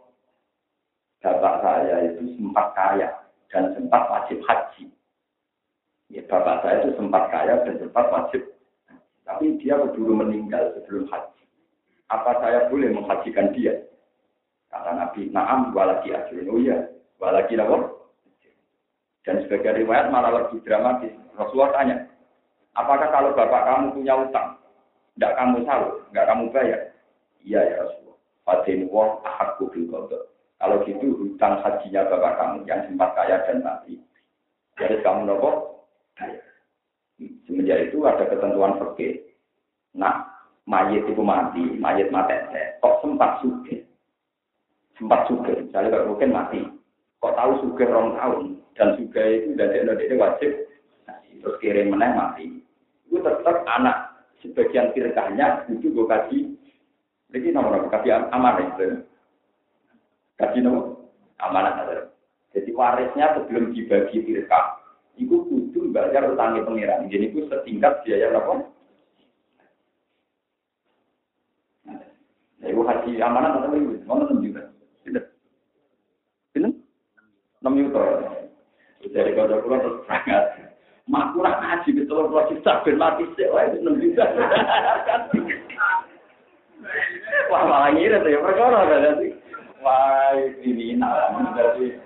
bapak saya itu sempat kaya dan sempat wajib haji. Ya bapak saya itu sempat kaya dan sempat wajib. Tapi dia keburu meninggal sebelum haji apa saya boleh menghajikan dia? Kata Nabi, naam walaki ajrun. Oh iya, walaki apa? Dan sebagai riwayat malah lebih dramatis. Rasulullah tanya, apakah kalau bapak kamu punya utang, tidak kamu tahu, tidak kamu bayar? Iya ya Rasulullah. Fadin wah ahakku bil Kalau gitu hutang hajinya bapak kamu yang sempat kaya dan mati. Jadi kamu nopo. Semenjak itu ada ketentuan fikih. Nah, mayit itu mati, mayit mati, kok sempat suge, sempat suge, misalnya kalau mungkin mati, kok tahu suge rong tahun, dan suge itu dari Indonesia wajib, nah, terus kirim meneng mati, itu tetap anak sebagian firkahnya itu gue kasih, ini nomor apa kasih amanah itu, kasih nomor? Amanah Jadi warisnya sebelum dibagi firkah, itu kudu bayar utangnya pengiran. Jadi itu setingkat biaya apa? Ibu haji amanah atau ibu? Mau enam juta. Tidak. Tidak. Enam juta. Dari kota pulau terus berangkat. Mak kurang haji betul kalau juta ben mati sih. Wah itu enam juta. *laughs* Wah malah ngira ya perkara berarti. Wah ini nah berarti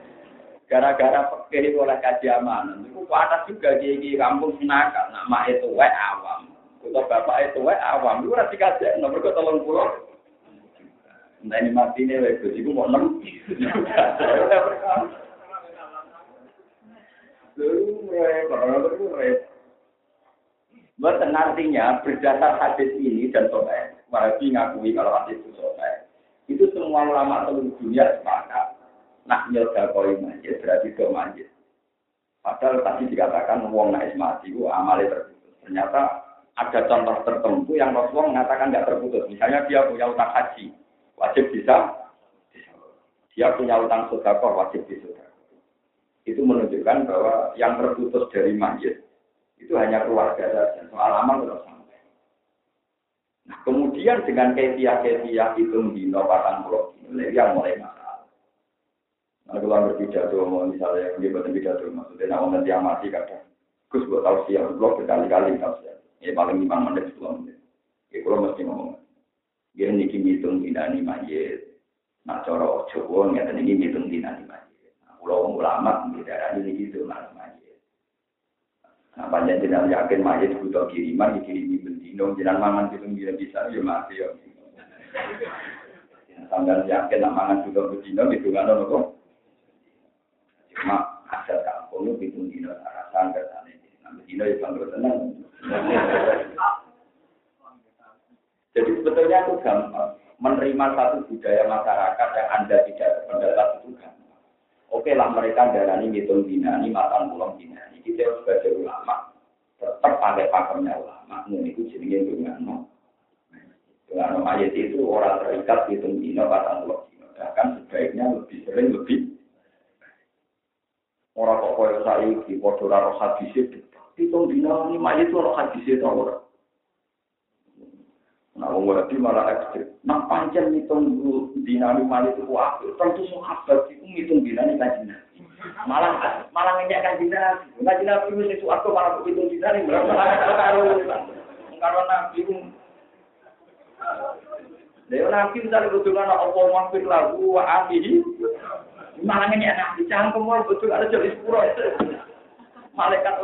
gara-gara pakai oleh kaji amanah. Itu panas juga gigi kampung nakal. Nama itu wae awam. Kalau bapak itu wae awam. Itu rasa kasih nomor kota pulau. Entah ini mati ini, wes itu mau enam. Artinya berdasar hadis ini dan sobat, Wahabi ngakui kalau hadis itu sobat. Itu semua ulama seluruh dunia sepakat. Nak nyoda koi masjid berarti ke masjid. Padahal tadi dikatakan wong naik mati amalnya terputus. Ternyata ada contoh tertentu yang Rasulullah mengatakan tidak terputus. Misalnya dia punya utang haji, wajib bisa. Dia punya utang sodako, wajib bisa. Itu menunjukkan bahwa yang terputus dari mayit itu hanya keluarga saja. Soal amal tidak sampai. Nah, kemudian dengan kefiah-kefiah itu dino patang pulau yang mulai masalah. Nah, kalau berpidato, misalnya, dia berpidato, maksudnya, nama nanti yang mati kadang. Gus, buat tahu siang, blog berkali-kali tahu. Ya paling lima menit, sepuluh menit. Ya, kalau mesti ngomong. Dia niki ngitung dinani mayit. Nah, cara Jawa ngeten iki ngitung dinani mayit. Nah, kula ulama ngidarani niki itu dinani mayit. Nah, panjang jenengan yakin mayit butuh kiriman dikirimi bendino jenengan mangan pitung dina bisa ya mati ya. Sampeyan yakin nak mangan butuh bendino ditungano nopo? Cuma asal kampung itu pitung dina arasan kersane. Nah, bendino ya bangga tenang. Jadi sebetulnya itu gampang. Menerima satu budaya masyarakat yang Anda tidak berpendapat itu gampang. Oke lah mereka darani ngitung dina, ini matang pulang dina. Ini kita sebagai ulama. Tetap pakai pakemnya ulama. Ini itu jenenge dengan dengan mayat itu orang terikat hitung dina, matang pulang dina. Bahkan sebaiknya lebih sering lebih orang kok koyo saya di podo roh hadis itu hitung dina ini mayat itu roh hadis itu orang Nah, wong wedi malah ekstrim. Nah, pancen ngitung dinami mali itu waktu. Tentu sahabat itu ngitung dinami kajian. Malah malah ngeyak kajian. Kajian nabi itu suatu malah begitu dinami. Malah karo karo nabi. Dewa nabi misalnya betul kan Allah mampir lagu wa abihi. Malah ngeyak nabi. Cangkem betul ada jadi sepuluh Malaikat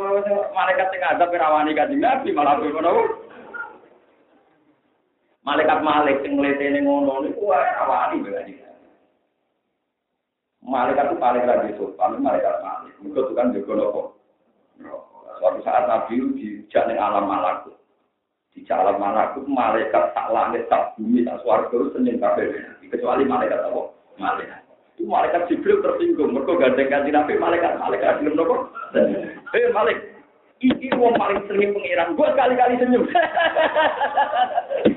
malaikat yang ada perawani kajian nabi malah begitu. Malaikat Malik yang ngeletene ngono niku wae awani berarti. Malaikat itu paling rabi paling malaikat. Mereka itu kan juga nopo. Suatu saat Nabi dijak ning alam malakut. Di alam malakut malaikat tak langit tak bumi tak swarga senin kabeh. Kecuali malaikat apa? Malaikat. Itu malaikat Jibril tersinggung. Mereka gandeng ganti Nabi malaikat malaikat belum nopo. Eh Malik, ini wong paling sering pengiran. Gue kali-kali senyum. *laughs*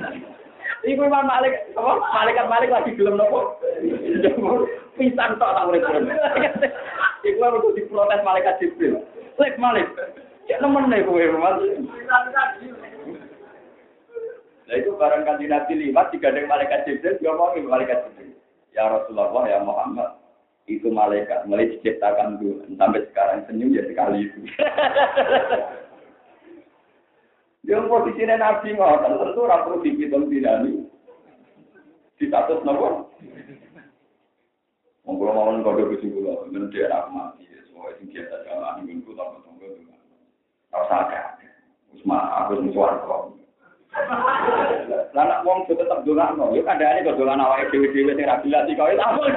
Iku Imam Malik, apa? Malaikat Malik lagi gelem nopo? Pisang tok tak urip. Iku aku diprotes malaikat Jibril. Lek Malik, ya nemen nek kowe Mas. Nah itu barang kanji Nabi lima, digandeng malaikat Jibril, dia mau malaikat Jibril. Ya Rasulullah, ya Muhammad, itu malaikat mulai diciptakan dulu sampai sekarang senyum ya sekali itu. Yang posisinya Nabi ngotot tentu ora perlu dihitung dinami. Di status nopo? Monggo mawon kode kuci kula, men daerah mati, semua sing biasa jalan minggu tangga tangga itu. Ora sadar. Wis mah aku wis warga. Lah wong tetep dolano, yo kandhane kok dolan awake dhewe-dhewe sing ra jelas iki kok ampun.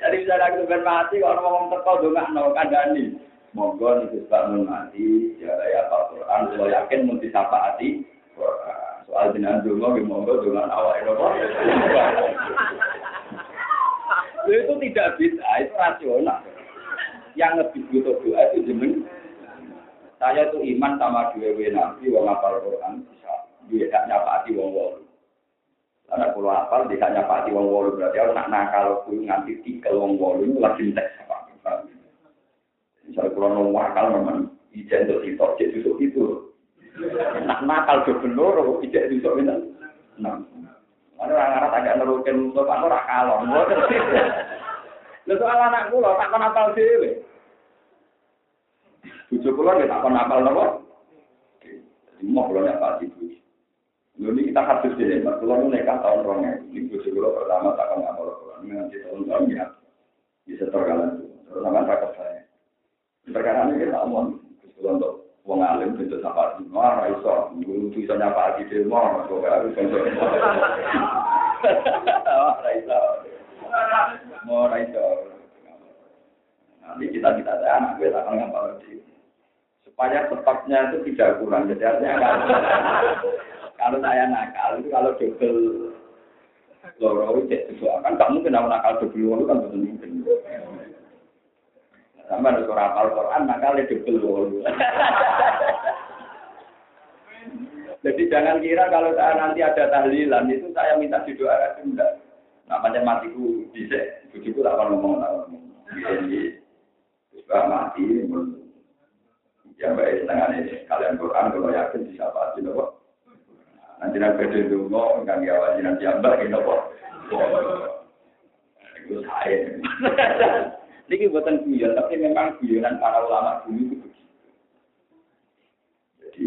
Tadi bisa aku ben mati kok ngomong teko dongakno kandhane. Monggo niku bangun mati, ya ya Al-Quran, kalau yakin mau disapaati Soal jenengan dongo, monggo dengan awal nopo. Itu tidak bisa, itu rasional. Yang lebih butuh doa itu jeneng. Saya itu iman sama dua nabi, wong apal Quran bisa. Dia tak nyapati wong wong. Karena kalau apal tidak nyapati wong wong berarti harus nak nakal pun nganti tikel wong wong itu lagi apa. misal kalau nong akal memang ijen untuk kita cek susu itu nak makal ke benar kok ijen susu ini nah mana orang arah tak ada rukun itu pak kalon. kalau *laughs* soal anakku loh, tak pernah apal sih le ya tak pernah apal nopo mau kalau nyapa sih tuh lo ini kita harus jadi mak kalau nekat tahun rongeng iso nyapa di demo, kok harus iso, mau iso. Nanti kita kita ada anak kita akan ngapa lagi. Supaya tepatnya itu tidak kurang, jadi artinya kalau saya nakal itu kalau double loro cek sesuatu kan kamu kenapa nakal double loro kan betul mungkin. Sama ada surah Al-Quran, maka lebih dulu. Jadi jangan kira kalau saya nanti ada tahlilan, itu saya minta didoakan. Enggak. Nah, macam matiku bisa. Bujuku tak akan ngomong. Jadi, Sebab mati, ya baik setengah ini kalian Quran kalau yakin bisa pasti nopo. Nanti nanti beda dulu, nggak ngawasi nanti ambak ini nopo. Itu saya. Ini buatan guyon, tapi memang guyonan para ulama dulu itu begitu. Jadi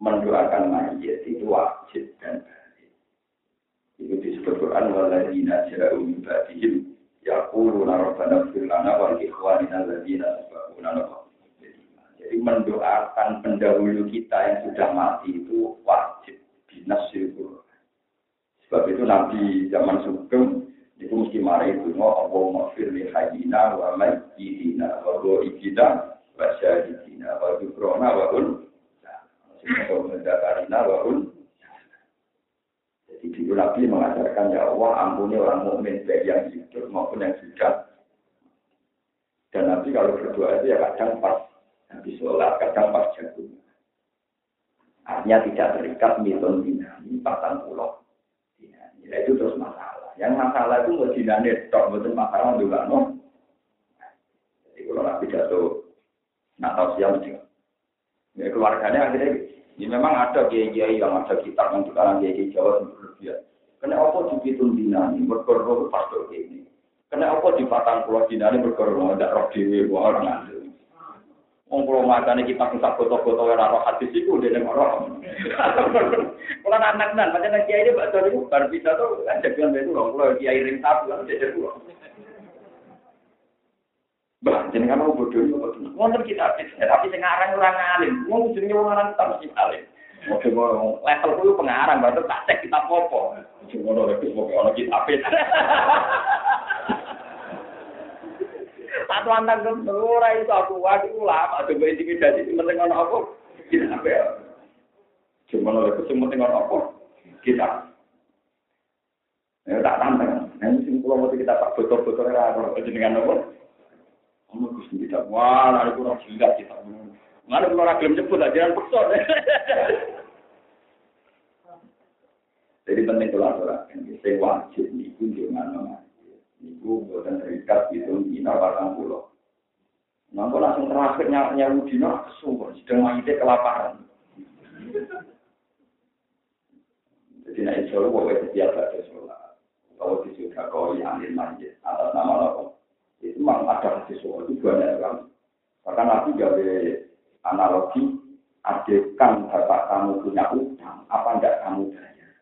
mendoakan mayat itu wajib dan baik. Itu disebut Quran waladina ja'u min ba'dihim yaquluna rabbana ighfir lana wa li ikhwanina alladziina sabaquna Jadi mendoakan pendahulu kita yang sudah mati itu wajib binasil Sebab itu Nabi zaman Sugeng itu mesti marah itu mau Allah maghfir li hayyina wa mayyitina wa ghaibina wa syahidina wa mendakarina wa un jadi dulu Nabi mengajarkan ya Allah ampuni orang mukmin baik yang hidup maupun yang sudah dan Nabi kalau berdoa itu ya kadang pas Nabi sholat kadang pas jagung artinya tidak terikat miton dinami patang pulau ya itu terus masalah yang masalah itu mau dinane tok betul masalah juga no. Jadi kalau nabi jatuh Natal siang juga. Ya, keluarganya akhirnya ini memang ada kiai-kiai yang ada kitab yang sekarang kiai Jawa yang berlebihan. Kena apa dihitung dinani berkorban pastor ini. Kena apa di patang pulau dinani berkorban ada roh dewi orang ada. Wong kula macane kita sak foto-foto ora roh hadis iku dene roh. *laughs* Kula anak nan pancen kiai ini bakso niku bar bisa to kan jagoan itu lho kula kiai ring sapu kan jejer kula. Bah, jenengan mau bodoh yo bodoh. Wonten kita tapi sing aran ora ngalim. Wong jenenge wong aran tak mesti alim. Oke, level kuwi pengarang, berarti tak cek kita popo. Ngono lek wis ono kitab. Satu antang ke ora aku wae ulama coba intimidasi penting ono apa? Kita apa ya? Cuma oleh kesempatan ono apa? Kita. Ya tak tantang. Nanti sing kula mau kita tak ora ora jenengan apa? Ono Gusti kita. Wah, lha iku ora gila kita. Mana kalau ora gelem nyebut aja paksa. Jadi penting kalau aturakan, sing wajib niku jangan Ibu buatan terikat itu dina batang pulau. Nanti langsung terakhir nyawa dina kesumpah, sedang mayitnya kelaparan. Jadi nak insya Allah bahwa setiap ada sholat. Kalau disudah kau yang mayit atas nama Allah. Itu memang ada sesuatu itu banyak kan. Bahkan Nabi gawe analogi, adekan bapak kamu punya utang, apa enggak kamu bayar?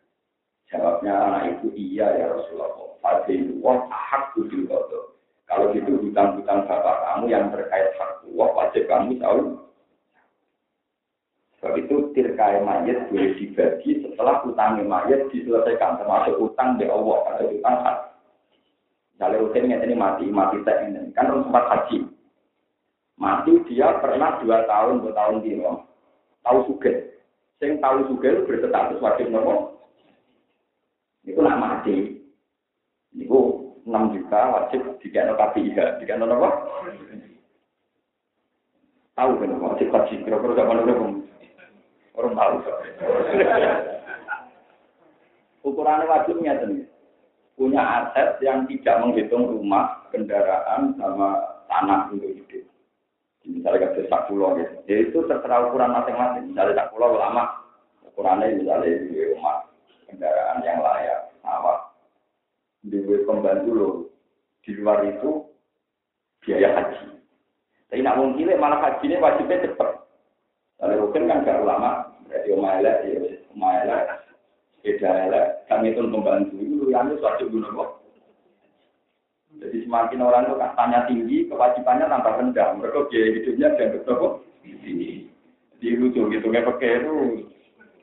Jawabnya anak itu iya ya Rasulullah. Fadil wah hak kudil kodo. Kalau gitu hutang-hutang bapak kamu yang terkait hak wah wajib kamu tahu. Sebab itu tirkai mayat boleh dibagi setelah utangnya mayat diselesaikan termasuk utang di Allah atau utang hak. Misalnya rutin ini mati, mati tak ini kan sempat haji. Mati dia pernah dua tahun, dua tahun di tahu suge. Sing tahu suge berstatus wajib nopo. Itu nak mati, Niku 6 juta wajib dikene KPIH, dikene apa? Tahu kan wajib haji kira-kira zaman dulu orang tahu. *laughs* Ukurannya wajibnya tuh punya aset yang tidak menghitung rumah, kendaraan, sama tanah untuk hidup. Misalnya ke sak pulau gitu. Ya itu terserah ukuran masing-masing. Misalnya sak pulau lama, ukurannya misalnya di rumah, kendaraan yang layak, sawah, di pembantu lo di luar itu biaya haji. Tapi nak mungkin malah haji ini wajibnya cepat. Kalau rukun kan gak lama, berarti omah elek, ya omah elek, kami itu pembantu itu wajib guna kok. Jadi semakin orang itu tanya tinggi, kewajibannya tambah rendah. Mereka biaya hidupnya dianggap kok Di lucu gitu, kayak pakai itu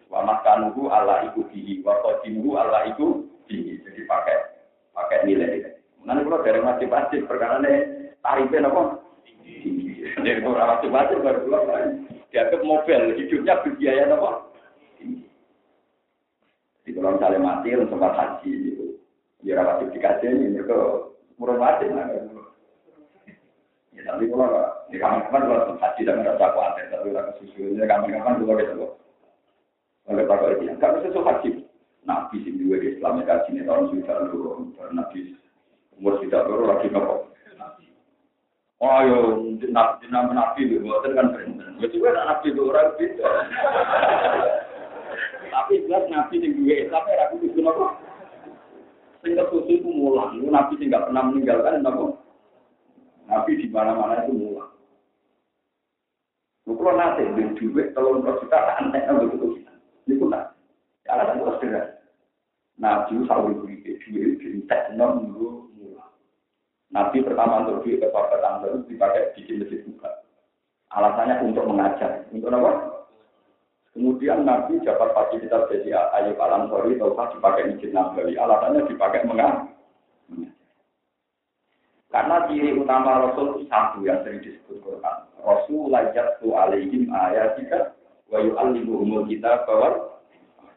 wa makanuhu ala iku bihi, wa qadimuhu ala iku bihi. Jadi pakai pakai nilai. Nanti kalau dari wajib-wajib perkara ini tarifnya apa? Jadi kalau wajib-wajib baru pulang dianggap mobil hidupnya berbiaya apa? Di kalau misalnya mati, sempat haji itu, ya wajib ini mereka murah wajib lah. Ya tapi kalau di kapan-kapan kalau haji dan merasa khawatir, tapi kalau susunya kapan-kapan juga gitu. Oleh Pak itu, nggak bisa haji. Nabi sing duwe Islam kaji ini tahun sudah dulu, Nabi umur sudah dulu lagi nopo. Oh yo, nabi nabi nabi itu kan benten. Ya juga nabi itu orang beda. *laughs* Tapi jelas nabi yang gue tapi aku itu nopo. Sehingga khusus itu mulang. Itu nabi nggak pernah meninggalkan nopo. Nabi di mana-mana itu mulang. Kalau nanti beli duit, nggak kita aneh, nggak begitu kita. Ini pun nanti. Alasan itu sederhana. Nabi selalu beri duit, beri tek, non. Nabi pertama untuk duit ke terus dipakai bikin masjid buka. Alasannya untuk mengajar. Untuk apa? Kemudian Nabi dapat fasilitas jadi ayu alam sorry, tahu dipakai masjid Nabawi. Alasannya dipakai mengajar. Karena ciri utama Rasul itu satu yang sering disebut Quran. Rasul lajat tu alaihim ayatika wa yu'allimuhumul kita bahwa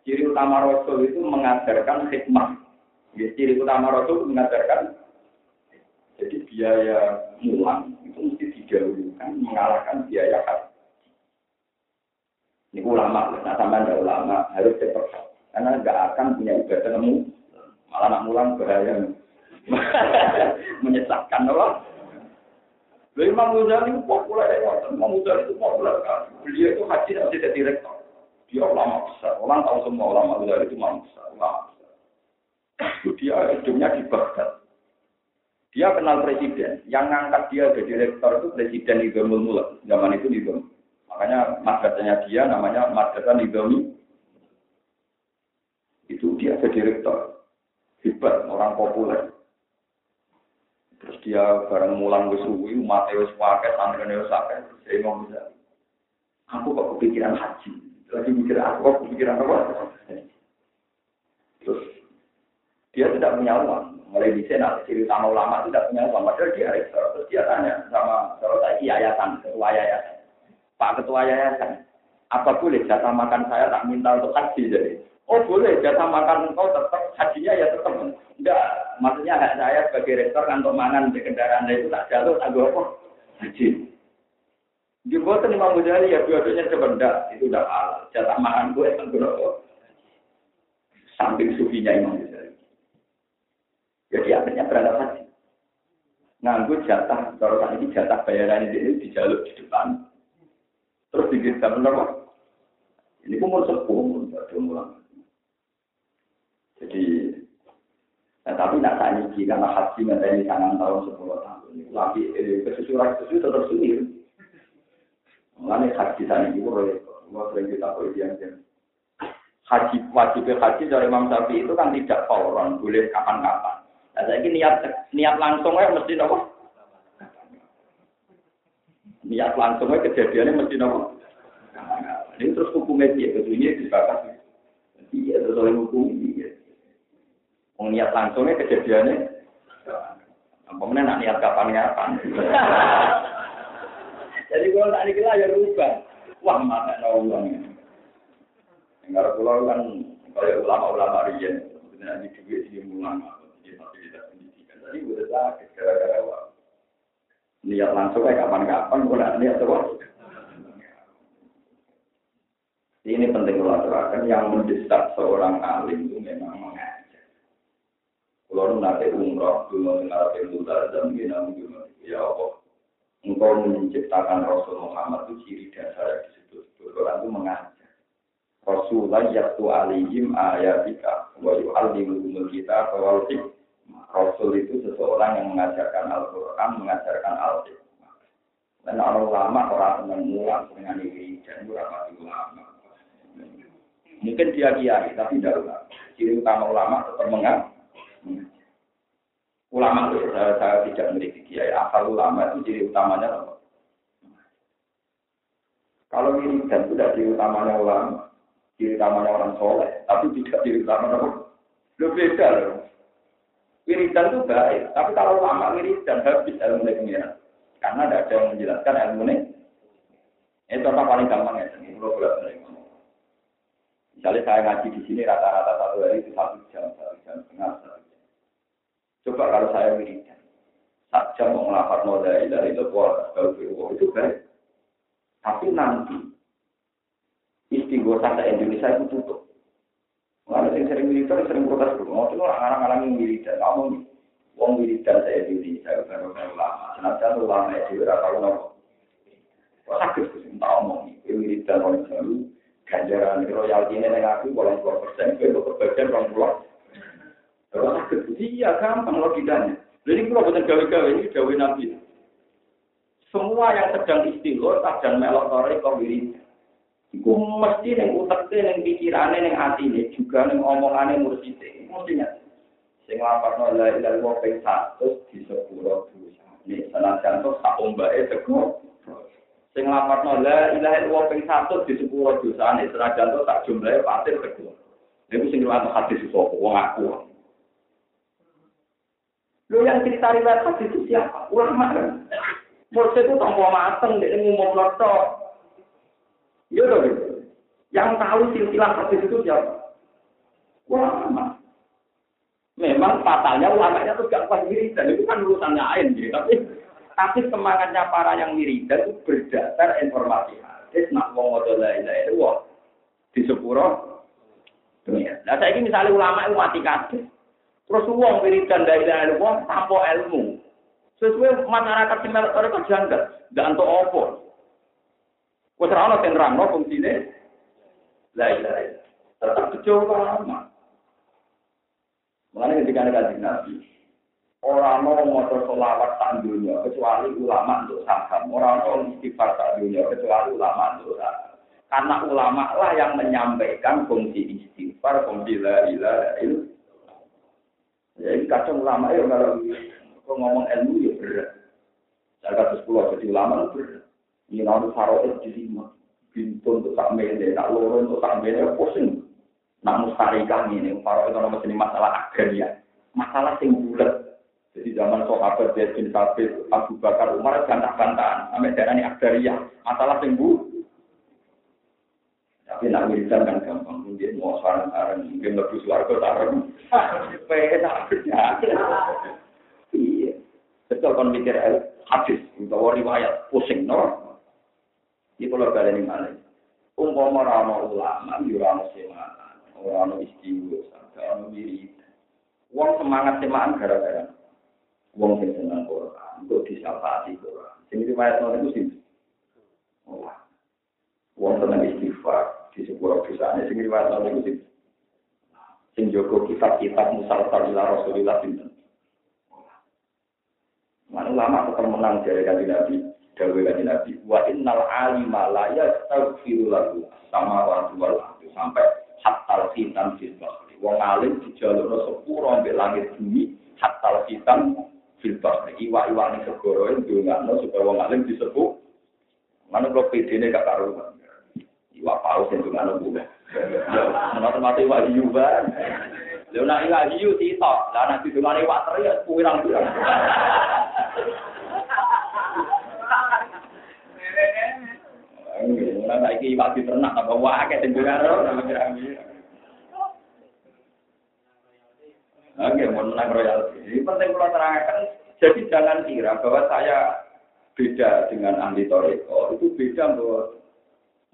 ciri utama Rasul itu mengajarkan hikmah. Ya, ciri utama Rasul mengajarkan jadi biaya mulang itu mesti didahulukan mengalahkan biaya haji. Ini ulama, nah sama ada ulama harus cepat karena nggak akan punya ibadah nemu malah nak mulang bahaya. *laughs* menyesatkan apa? Lalu Imam Ghazali itu populer ya, Imam Ghazali itu populer kan. Beliau itu haji dan tidak direktor. Dia ulama besar. Orang tahu semua ulama Ghazali itu ulama besar. Ulama besar. Dia hidupnya di Baghdad. Dia kenal presiden. Yang ngangkat dia ke direktor itu presiden Nizamul Mulk. Zaman itu Nizam. Makanya madrasahnya dia namanya Madrasah Nizami. Itu dia ke direktor. Hebat, orang populer. Terus dia bareng mulang wis suwi, umat wis pakai santri wis akeh. Saya mau bisa. Aku kok kepikiran haji. Lagi mikir aku kok kepikiran apa? Terus dia tidak punya uang. Mulai di sana ciri utama ulama tidak punya uang. Padahal dia rektor. Terus dia tanya sama kalau saya yayasan, ketua yayasan. Pak ketua yayasan, apa boleh jatah makan saya tak minta untuk haji jadi? Oh boleh, jatah makan engkau tetap, hajinya ya tetap. Enggak, maksudnya hak saya sebagai rektor untuk mangan di kendaraan itu tak jatuh, tak apa? Haji. Tuh Imam Ghazali ya dua-duanya sebentar, itu udah halal. Jatah makan gue kan apa? Samping sufinya Imam Ghazali. Jadi akhirnya berangkat haji. Nganggu jatah, kalau ini jatah bayaran ini dijaluk di depan. Terus dikirim apa? Ini pun mau sepuh, tidak mulang. Jadi, nah, tapi tidak tanya ini karena haji ini sangat tahun sepuluh tahun. Lagi eh, kesusuran itu tetap sendiri. Mengenai haji tadi itu, kalau sering kita tahu yang haji wajib haji dari Imam Syafi'i itu kan tidak fauron, boleh kapan-kapan. Nah, saya ini niat niat langsung ya mesti nopo. Niat langsung ya kejadiannya mesti nopo. Ini terus hukumnya dia, ketuanya dibakar. Iya, terus oleh hukum iya. Niat langsungnya kejadiannya. Kemudian nak niat kapan-kapan. *laughs* Jadi kalau tak dikira ya rubah. Wah, mana uang. Enggak pulau kan kalau ulama-ulama rian, sebenarnya di duit di ulama, di fasilitas pendidikan. Tadi udah sakit gara-gara uang. Niat langsung kayak kapan-kapan, bukan niat terus. Ini penting kalau yang mendesak seorang alim itu memang mengajar. Kalau nanti umroh, dulu nanti muda dan bina ya Allah. Engkau menciptakan Rasul Muhammad itu ciri dasar disebut Quran itu mengajar. Rasulullah yaktu alihim ayatika wa yu'allimuhumul kita bahwa Rasul itu seseorang yang mengajarkan Al-Quran, mengajarkan Al-Hikmah. Dan orang ulama orang senang mulang dengan ini dan ulama ulama. Mungkin dia kiai, tapi tidak ulama. Ciri utama ulama tetap mengajar. Ulama itu saya, saya tidak memiliki kiai. Asal ulama itu ciri utamanya apa? Kalau ini dan sudah ciri utamanya ulama, ciri utamanya orang soleh, tapi tidak ciri utamanya apa? Lu beda loh. Wiridan itu baik, tapi kalau ulama wiridan habis ilmu pengiran. Karena ada yang menjelaskan ilmu ini. Ini contoh paling gampang ya, ini pulau bolak Misalnya saya ngaji di sini rata-rata satu hari itu satu jam, satu jam setengah, satu jam. Coba kalau saya wiridan, satu jam mau melafat modal dari kalau itu baik. Tapi nanti istighosah Indonesia itu tutup. Mengenai yang sering militer, sering protes dulu. Mau tuh orang-orang yang militer, kamu nih. Wong wiridan saya diri, saya baru ulama. Senajan ulama itu ora tau nopo. Kok sakit sih tak omong iki wiridan orang baru ganjaran royalti ini neng aku bolong puluh persen, itu kebagian orang pulau. Kalau sakit, iya gampang logikanya. Jadi kalau bukan gawe-gawe ini gawe nabi. Semua yang sedang istilah, kadang melok tore kau wiridan. Iku mesti neng uteknya, neng pikirannya, neng hatinya, juga neng omongannya mursite. Mestinya. Sing lapar la ilaha illallah ping 100 di sepuro dosa. Nek senajan to sak ombake tego. Sing lapar la ilaha illallah ping 100 di sepuro dosa. Nek senajan to sak jumlahe patir tego. Niku sing riwayat hadis sapa wong aku. Lo yang cerita riwayat hadis itu siapa? Ulama kan. Mursyid itu tanpa mateng, dia ngomong lotok. Iya dong. Yang tahu silsilah hadis itu siapa? Ulama. Memang fatalnya ulamanya itu gak pas wiridan, itu kan urusannya lain gitu. Tapi tapi semangatnya para yang wiridan itu berdasar informasi hadis nak wong ngono la ilaha illallah di sepuro. Nah saya ini misalnya ulama itu mati. Terus wong wiridan la ilaha illallah tanpa ilmu. Sesuai masyarakat melok kok janggal, ndak entuk apa. Wes ora ono sing nerangno fungsine la ilaha illallah. Tetap kecewa. Mengenai ketika ada kajian Nabi, orang mau motor solawat tak dunia kecuali ulama untuk saham. Orang mau istighfar tak dunia kecuali ulama untuk saham. Karena ulama lah yang menyampaikan fungsi istighfar, fungsi la ilaha illallah. Jadi kacau ulama ya kalau ngomong ilmu ya berat. Saya kata sepuluh jadi ulama berat. Nanti faroes di sini. Bintun untuk tak mele, nak lorong untuk tak mele, pusing. Nak mustarikah ini, para itu nama jenis masalah agraria. Masalah sing bulat. Jadi zaman sahabat Zaid bin Sabit, Abu Bakar, Umar, bantah-bantahan. Sampai daerah ini agraria. Masalah sing bulat. Tapi nak wiridan kan gampang. Mungkin mau sarang-sarang, mungkin lebih suarga sarang. Pena Iya. Betul kan mikir hadis, bahwa riwayat pusing, no? Kalau kalian ini mana? Umpama rano ulama, yurano semangat. Orang istiwa, orang wirid. Wong semangat semangat gara-gara. Wong sing seneng Quran, untuk disapati Quran. Sing riwayat nol itu sih. Oh, wong seneng istighfar di sebuah perusahaan. Sing riwayat nol itu sih. Sing jogo kitab-kitab musalsal ila Rasulillah binten. Mana lama tetap menang dari kaji Nabi. Dawe kaji Nabi. Wa innal alima la yastaghfiru lahu sama wa sampai hatta khitan fil bahri. Wong alim dijalukno sepuro ambek langit bumi hatta khitan fil bahri. Iwa-iwa ning segoro ndongakno supaya wong alim disebut. Mana kok pedene gak karuan. Iwa paus yang ndongakno bumi. Termasuk iwa hiu ban. Lha nek iwa hiu sitok, lah nek didongane iwa teri ya pirang-pirang. Ora saiki iwak diternak tambah wae sing karo. Oke, mohon menang royalti. Ini penting kalau terangkan. Jadi jangan kira bahwa saya beda dengan ahli toreko. Itu beda bahwa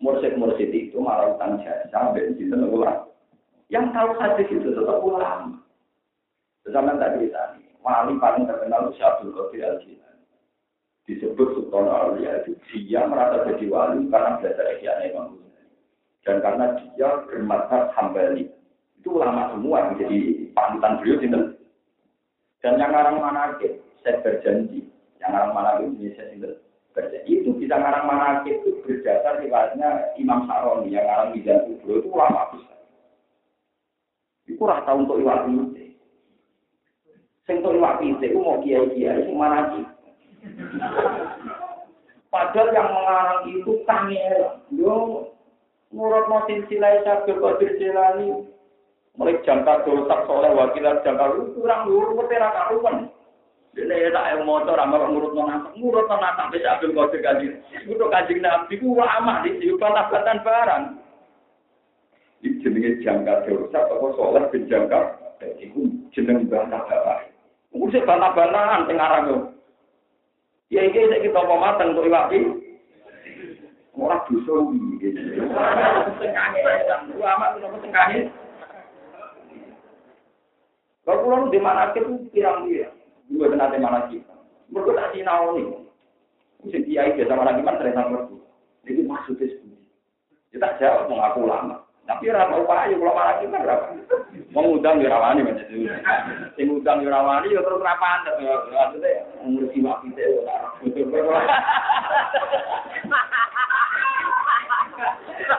mursid-mursid itu malah utang jasa sampai di ulang. Yang tahu hadis itu tetap ulama. Zaman tadi tadi, wali paling terkenal Syabdul Qadir al Disebut Sultan Aulia itu dia merasa jadi wali karena belajar Ihya Imam Dan karena dia bermadzhab Hambali. Itu ulama semua yang jadi panutan beliau sinten. Dan yang ngarang manakib, saya berjanji, yang ngarang manakib Indonesia sinten berjanji. Itu bisa ngarang manakib itu berdasar riwayatnya Imam Saroni yang ngarang Mizan Kubro itu ulama besar. Itu rata untuk iwak pite. Sing untuk iwak pite itu mau kiai-kiai sing manakib. Padahal yang melarang itu kami elang. Yo, murad mau silai saja kau silani. Mulai jangka tak soleh wakilan jangka lu kurang dulu petera karuan. Dene ya tak motor amar murut nang murut nang sampai sak ben kode kanjeng. Kudu kanjeng Nabi ku lama di bantah-bantahan barang. Iki jenenge jangka dosa apa soleh ben jangka iku jeneng bantah-bantahan. Ku sik bantah-bantahan teng arang. Ya iki sik kita apa mateng untuk iwak iki. Ora dosa iki. Sing ulama sing kangen. Kalau pulang di mana itu pirang dia. Gue nanti mana kita. Mereka tak sinau nih. Mesti kiai biasa mana gimana sering sama Ini maksudnya seperti. Kita jawab mengaku lama. Tapi rata upaya kalau malah kita berapa? Mengundang di rawani macam itu. Sing ngundang di rawani ya terus rapan. Maksudnya ngurusi waktu itu.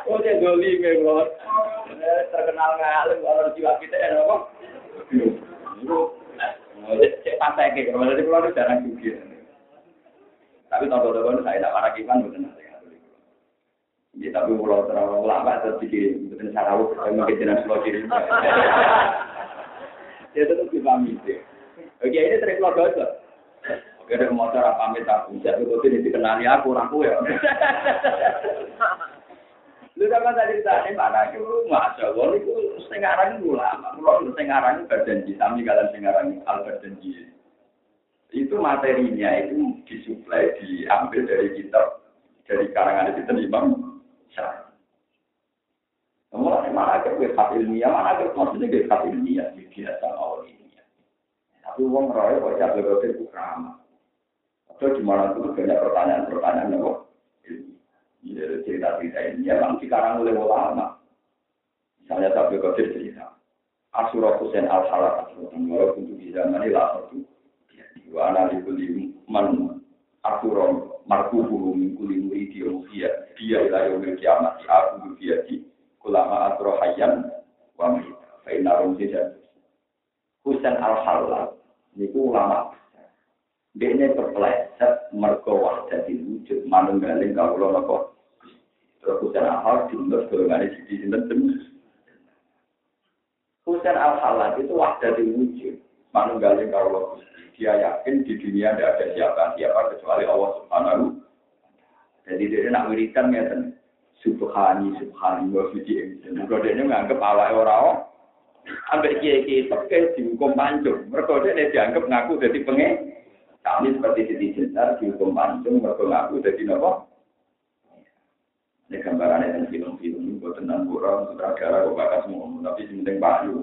Oh, dia doli memang. Terkenal ngalim kalau jiwa kita ya apa? Cek pantai ke, kalau dari pulau jarang juga. Tapi tahu-tahu saya tidak marah kipan betul Ya, tapi kalau terlalu lama terus betul sarawuk, saya mungkin jenis pulau kiri. Ya tetap dipahami itu. Oke, ini sering pulau gajah. Oke, ada motor apa pamit aku, jadi betul ini dikenali aku, aku ya. *laughs* Lu sama tadi kita ini mana itu masya Allah itu setengah orang itu lama, kalau setengah orang itu berjanji, kami kalian setengah orang al berjanji. Itu materinya itu disuplai, diambil dari kitab, dari karangan itu Imam syar'i. Semua mana ke hak ilmiah, mana ke maksudnya ke hak ilmiah, biasa awal ilmiah. Tapi uang roy kok jadi rote itu ramah. Atau di mana banyak pertanyaan-pertanyaan yang kok Ya, cerita-cerita ya memang sekarang oleh ulama. Misalnya Sabtu Qadir cerita. Asurah Hussein al-Halak walaupun itu di zaman ini lah satu. Wa ana likuli man asurah markufuhu min kuli muridi dia dia ila yaumil kiamat aku dia di ulama atro hayyan wa mita fa inna rumsida Husain al halal niku ulama dia ini terpeleset mergo wahdatil wujud manunggaling kawula napa terus Husain al halal diundur golongane siji sinten? Tembus Husain al halal itu wahdatil wujud manunggaling kawula dia yakin di dunia tidak ada siapa-siapa kecuali Allah Subhanahu Jadi dia nak wiridan ya kan subhani subhani wa suci Mereka dia menganggap awal orang Ambil kiai kiai pakai dihukum pancung. Mereka dia dianggap ngaku jadi pengen. Kami seperti Siti Jenar dihukum pancung. Mereka ngaku jadi nopo. Ini gambarannya dan film-film ini buat tentang kurang sutradara kok bakal semua. Tapi penting payu.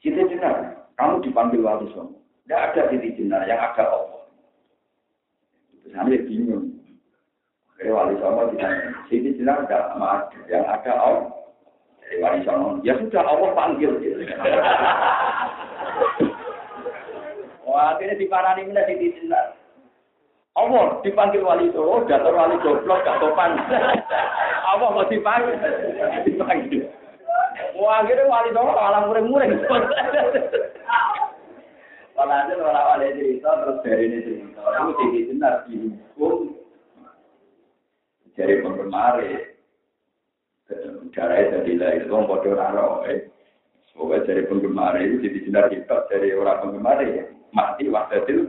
Siti Jenar, kamu dipanggil wali songo. Tidak ada Siti Jenar yang ada Allah. Sampai bingung. Akhirnya wali songo ditanya, Siti Jenar tidak ada. Yang ada Allah. Jadi wali songo, ya sudah Allah panggil. *laughs* Wah, akhirnya diparani mana Siti Jenar. Allah dipanggil wali songo, jatuh wali goblok, gak topan. Allah mau dipanggil. *laughs* dipanggil. Wah, akhirnya wali songo malah muring-muring. Walhasil orang wali cerita terus dari ini cerita. Itu Siti Jenar dihukum. Dari penggemar darahnya jadi lahir itu bodoh raro pokoknya dari penggemar itu jadi sinar kita dari orang penggemar ya mati waktu itu.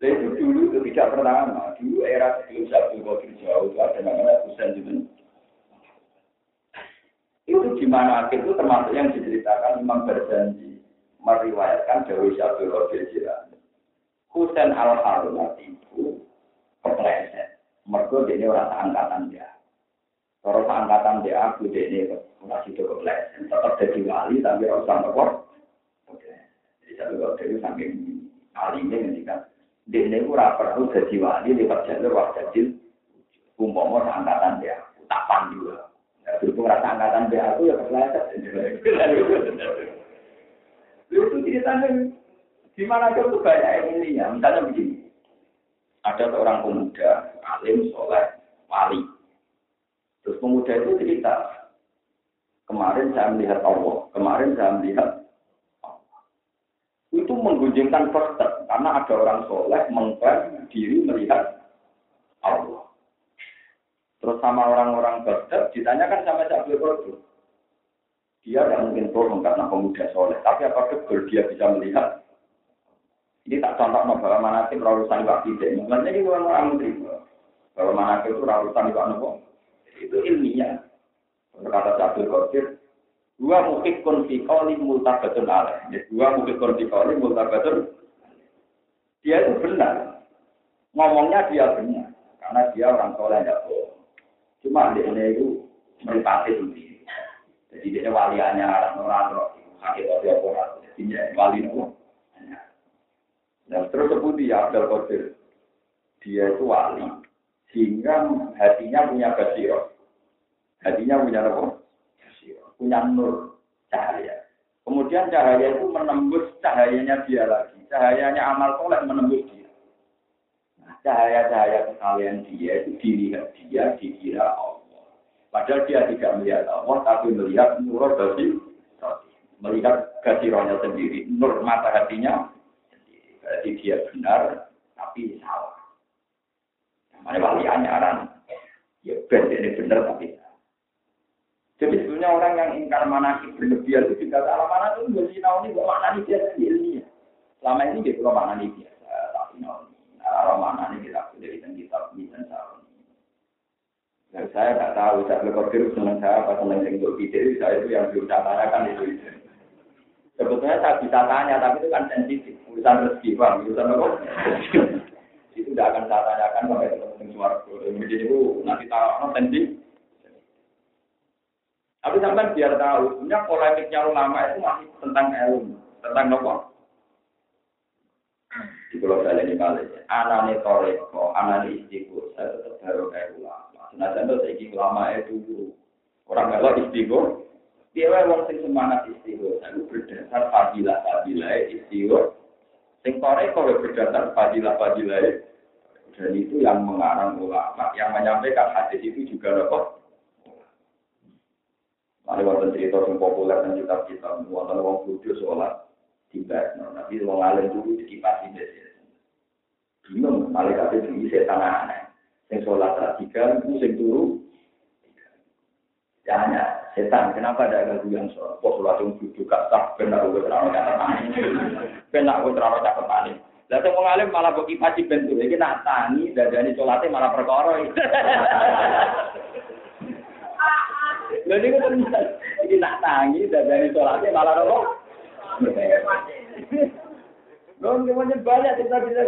Itu dulu itu tidak pertama dulu era sebelum satu kopi jauh itu ada namanya Husain juga itu di mana itu termasuk yang diceritakan Imam berjanji meriwayatkan Dewi Syabdul Qadir Jilani Husain al-Harun itu kepleset mergo dene ora angkatan dia. Kalau angkatan dia aku dene ora sido kebles, tetap jadi wali tapi ora usah nopo. Oke. Jadi kali dari saking alimnya ngendikan dene ora perlu jadi wali lewat jalur jadi umpama angkatan dia tak pandu. Berhubung rasa angkatan dia aku ya kepleset. Itu ceritanya di mana itu banyak ini ya. Misalnya begini, ada seorang pemuda alim, soleh, wali. Terus pemuda itu cerita, kemarin saya melihat Allah, kemarin saya melihat. Itu menggunjingkan perset, karena ada orang soleh mengklaim diri melihat Allah. Terus sama orang-orang berset, ditanyakan sama Syabdul Qadir. Dia tidak mungkin bohong karena pemuda soleh. Tapi apa betul dia bisa melihat? Ini tak contoh bahwa mana sih urusan waktu tidak. Mungkin ini orang orang menerima. Kalau mana itu urusan Pak Nopo, itu ilmiah. Berkata Syabdul Qadir, dua mukik konfikoli multabatun alaih. Ya, dua mukik konfikoli multabatun. Dia itu benar. Ngomongnya dia benar. Karena dia orang soleh tidak bohong. Cuma dia itu meripati sendiri. Jadi dia waliannya orang-orang sakit atau orang. Jadi wali nopo. Nah, terus sebuti ya Abdul Qadir. Dia itu wali. Sehingga hatinya punya basiro. Hatinya punya apa? Basiro. Punya nur, cahaya. Kemudian cahaya itu menembus cahayanya dia lagi. Cahayanya amal soleh menembus dia. Cahaya-cahaya sekalian dia itu dilihat dia, dikira Allah. Padahal dia tidak melihat Allah, tapi melihat nur dari melihat gasironya sendiri, nur mata hatinya sendiri. Berarti dia benar, tapi salah. Mana wali anyaran, ya benar ini benar tapi salah. Jadi sebenarnya orang yang ingkar manaki berlebihan itu juga salah mana itu nggak sih tahu ini mana dia sendiri. Selama ini dia belum mana tapi Nah, mana ini kita dari kitab ini dan salah. Dan saya nggak tahu, saya berpikir senang saya apa senang yang untuk video, saya itu yang belum tanyakan itu. Sebetulnya saya bisa tanya, tapi itu kan sensitif. Urusan rezeki, bang. Urusan apa? itu tidak akan saya tanyakan sampai dengan suara. Jadi itu nanti tahu sensitif. Tapi sampai biar tahu, sebenarnya polemiknya ulama itu masih tentang ilmu, tentang apa? Di pulau saya ini kali, anane toreko, anane istiqo, saya tetap baru kayak ulama. Senajan itu saya ulama itu orang kalau istiqo, dia wong sing semangat istiqo, saya berdasar fadilah fadilah istiqo. Sing toreko berdasar fadilah fadilah dan itu yang mengarang ulama, yang menyampaikan hadis itu juga apa? Ada wonten cerita yang populer dan kitab-kitab, wonten wong bodoh sholat di Batno, tapi wong alim dulu dikipasi desi. Bingung, malaikat itu setan aneh. Yang sholat radikal, itu yang turu. Tanya, setan, kenapa ada ganggu yang sholat? Kok sholat yang duduk gak sah, benar gue terlalu cakep panik. Benar gue terlalu cakep panik. Lalu wong alim malah kok kipasi bentuk, ini nak tangi, dadani sholatnya malah perkara. Lha niku tenan. Iki nak tangi dadane salate malah nopo? Lho ngemonya banyak kita bisa.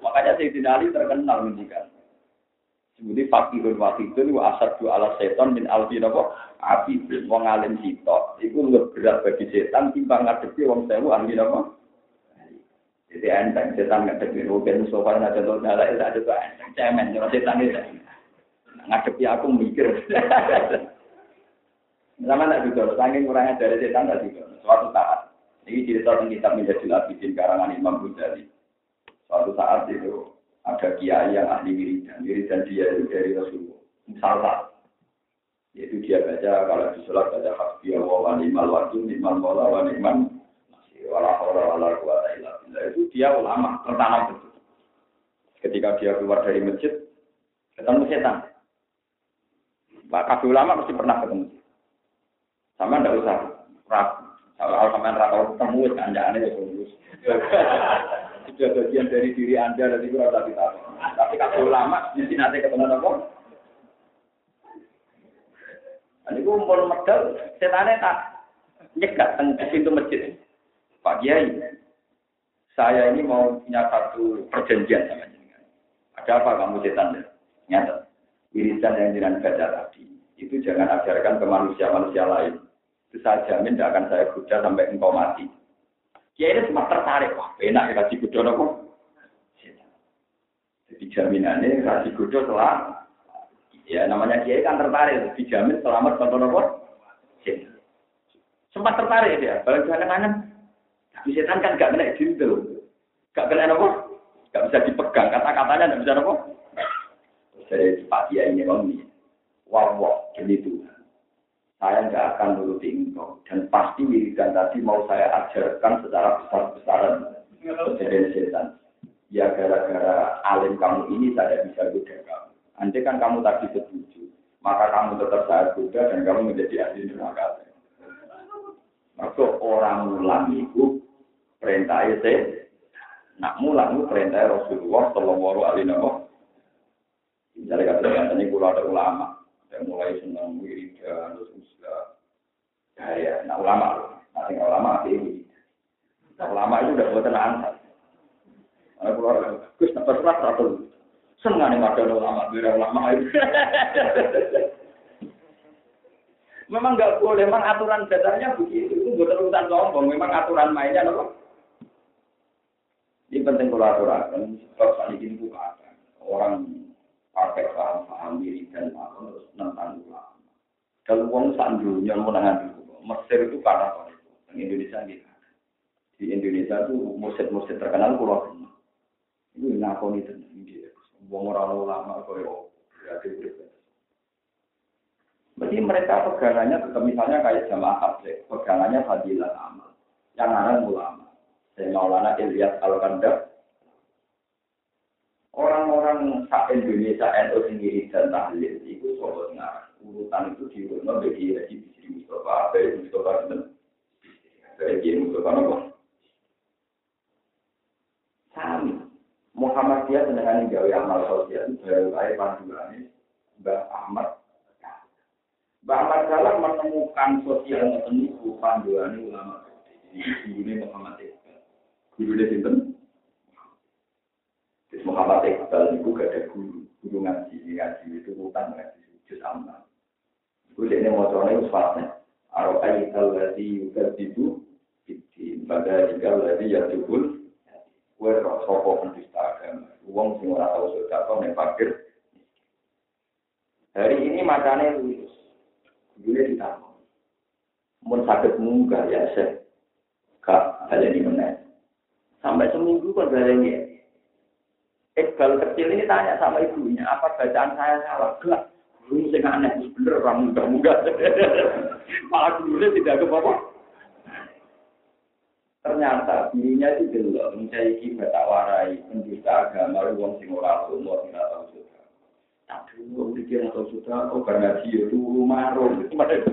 Makanya Sayyidina Ali terkenal mendikan. Sebuti fakirun wakidun wa asadu ala seton min alfi nopo abidun. Wong alim sitok. Iku lebih berat bagi setan timbang ngadepi wong sewu ahli nopo. Jadi enteng setan ngadepi sofa ada contoh nala itu ada tuh enteng cemen. Setan itu ngadepi aku mikir. Sama nak juga, saking kurangnya dari setan tak juga. Suatu saat, ini cerita tentang kitab menjadi labidin karangan Imam Ghazali. Suatu saat itu ada kiai yang ahli wiridan, wiridan dia itu dari Rasulullah. Misalnya, yaitu dia baca kalau di sholat baca hasbi Allah wa ni'mal wakil, ni'mal mola wa ni'man masih wala hawla wala quwata illa billah. Itu dia ulama tertanam betul. Ketika dia keluar dari masjid, ketemu setan. Pak Kabul ulama mesti pernah ketemu. Sama ndak usah ragu. Kalau sama tahu ketemu kanjane ya. Itu bagian dari diri Anda dan itu harus kita. Tapi kalau lama di sini nanti ketemu apa? Ini gue mau medal, setannya tak nyegat tengah pintu masjid. Pak Kiai, saya ini mau punya satu perjanjian sama jenengan. Ada apa kamu setan? Nyata. Irisan yang jenengan baca tadi, itu jangan ajarkan ke manusia-manusia lain itu saya jamin tidak akan saya goda sampai engkau mati. Ya ini cuma tertarik, wah enak ya kasih goda nopo. Jadi jaminannya kasih goda setelah ya namanya kiai kan tertarik, dijamin selamat contoh nopo. Sempat tertarik dia, balik ke kanan. Tapi setan kan gak kena jintel, gak kena nopo, gak bisa dipegang, kata-katanya gak bisa nopo. Jadi Pak Kiai ini ngomong, wah wah, jadi saya nggak akan nuruti engkau. Dan pasti wiridan tadi mau saya ajarkan secara besar-besaran kejadian setan. Ya gara-gara alim kamu ini saya bisa goda kamu. Nanti kan kamu tadi setuju. Maka kamu tetap saya goda dan kamu menjadi ahli neraka. Maka orang mulang itu perintah itu. Nak mulang itu perintah Rasulullah Shallallahu Alaihi Wasallam. Misalnya kata ini kalau ada ulama yang mulai senang wiridan terus ya, nah ulama, nanti ulama ini. Nah, ulama itu udah buat tenang. Mana keluar, Gus, terserah satu. Senang nih ada ulama, biar ulama itu. Memang nggak boleh, memang aturan dasarnya begitu. Itu bukan urusan sombong, memang aturan mainnya loh. Di penting kalau aturakan, sebab saat ini bukan orang pakai paham-paham diri dan apa terus tentang ulama. Kalau uang sandunya dulu, Mesir itu karena itu? Di Indonesia gitu. Di Indonesia itu musik-musik terkenal pulau semua. Itu ngakoni tentang dia. Uang orang ulama kau berarti berbeda. Jadi mereka pegangannya tetap misalnya kayak jamaah tabligh, pegangannya fadilah amal. Yang ada ulama. Saya Maulana Ilyas Al-Kandar. Orang-orang sak Indonesia NU sendiri dan tahlil itu sobat ngarang. Urutan itu diurutkan bagi Haji Bisri Mustafa, Bayi Mustafa dan Bayi Mustafa Nopo. Sami. Muhammadiyah dengan gawe amal sosial baru air panduannya Mbak Ahmad Mbak Ahmad Salah menemukan sosial niku panduane ulama Ini Muhammad Iqbal. Gurune sinten? Muhammad Iqbal niku gak ada guru, guru ngaji, ngaji itu bukan ngaji juz amal. Iku dene mocone wis fasih. Arokai alladzi yukadzibu fiddin. Pada jika alladzi yadukul Kue roh sopo pendusta agama. Uang sing ora tau sedekah nek fakir. Hari ini macane lulus. Dulu ditanggung. Mun sakit munggah ya saya kak baleni meneh. Sampai seminggu kan baleni. Iqbal kecil ini tanya sama ibunya, apa bacaan saya salah? Gelap. Guru sing aneh, bener orang munggah-munggah. *laughs* Malah gurunya tidak ke apa Ternyata dirinya itu delok mencari kibat tak warai pendusta agama wong sing ora umur ora tau sudah. Wong pikir atau sudah oh karena *laughs* dia itu marung itu mana itu.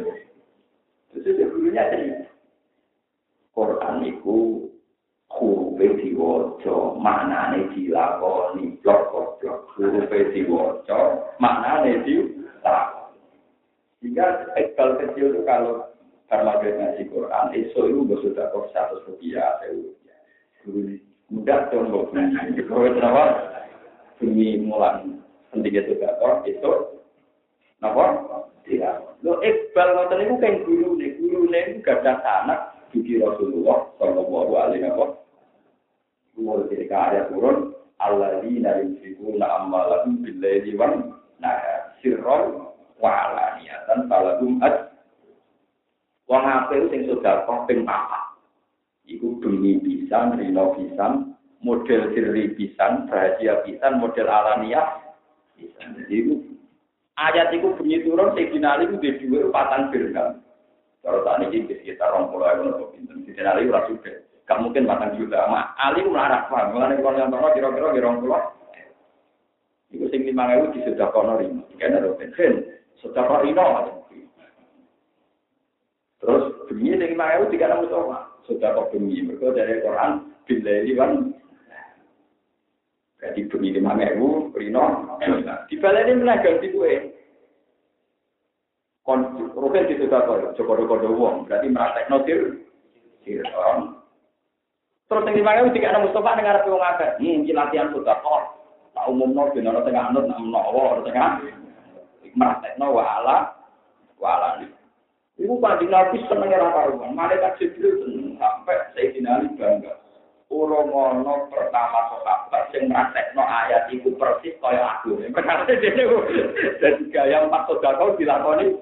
Terus gurunya cerita. Quran itu huruf diwaca, maknane dilakoni, blok-blok. Huruf diwaca, maknane dilakoni. Jika ekal kecil itu kalau karena ngaji Quran, esok itu gue sudah kok satu rupiah, sewu mudah dong gue punya. Kalau kenapa? Demi mulan pentingnya sudah kok esok. Kenapa? Tidak. Lo Iqbal ngoten itu kan guru nih, guru nih gak ada anak di Rasulullah Shallallahu Alaihi Wasallam. Mulai ketika ayat turun, Allah di narim fikuna amalahum billahi wan nah sirron wa alaniatan falahum ad Wong apik sing sedekah ping papat. Iku demi pisan, rino pisan, model sirri pisan, rahasia pisan, model alaniah pisan. Jadi ayat itu bunyi turun Sayyidina Ali itu di dua patang dirham. Kalau tadi ini sekitar orang pulau yang untuk pinter. Sayyidina Ali ora sudah. Gak mungkin patang juta. Ma, Ali melarang paham. Mengenai kalau yang tahu kira-kira di orang pulau. Iku sing lima ewu di sudah kono rino. Karena Robin Hen, sudah rino. Terus bunyi yang lima ewu tiga enam Mustafa. Sudah kok bunyi. Mereka dari Quran. Bila ini kan. Jadi bunyi lima ewu. Rino. Di balik ini mana ganti gue. Kon, Rukin di sudah kok. Joko-joko uang. Berarti merasa notir. Terus yang ewu tiga enam Mustafa. Dengar apa yang ada. Hmm, latihan sudah kok. Tak umum notir. Nono tengah anut. Nono nono. Tengah. Merasa nopo wala. Wala nih. Ibu kanjeng Nabi seneng ora karuan. Malaikat Jibril seneng sampai Sayyidina Ali bangga. Urung ono pertama sahabat sing ngraktekno ayat iku persis kaya aku. Perkara dene dadi gaya empat sedekah dilakoni.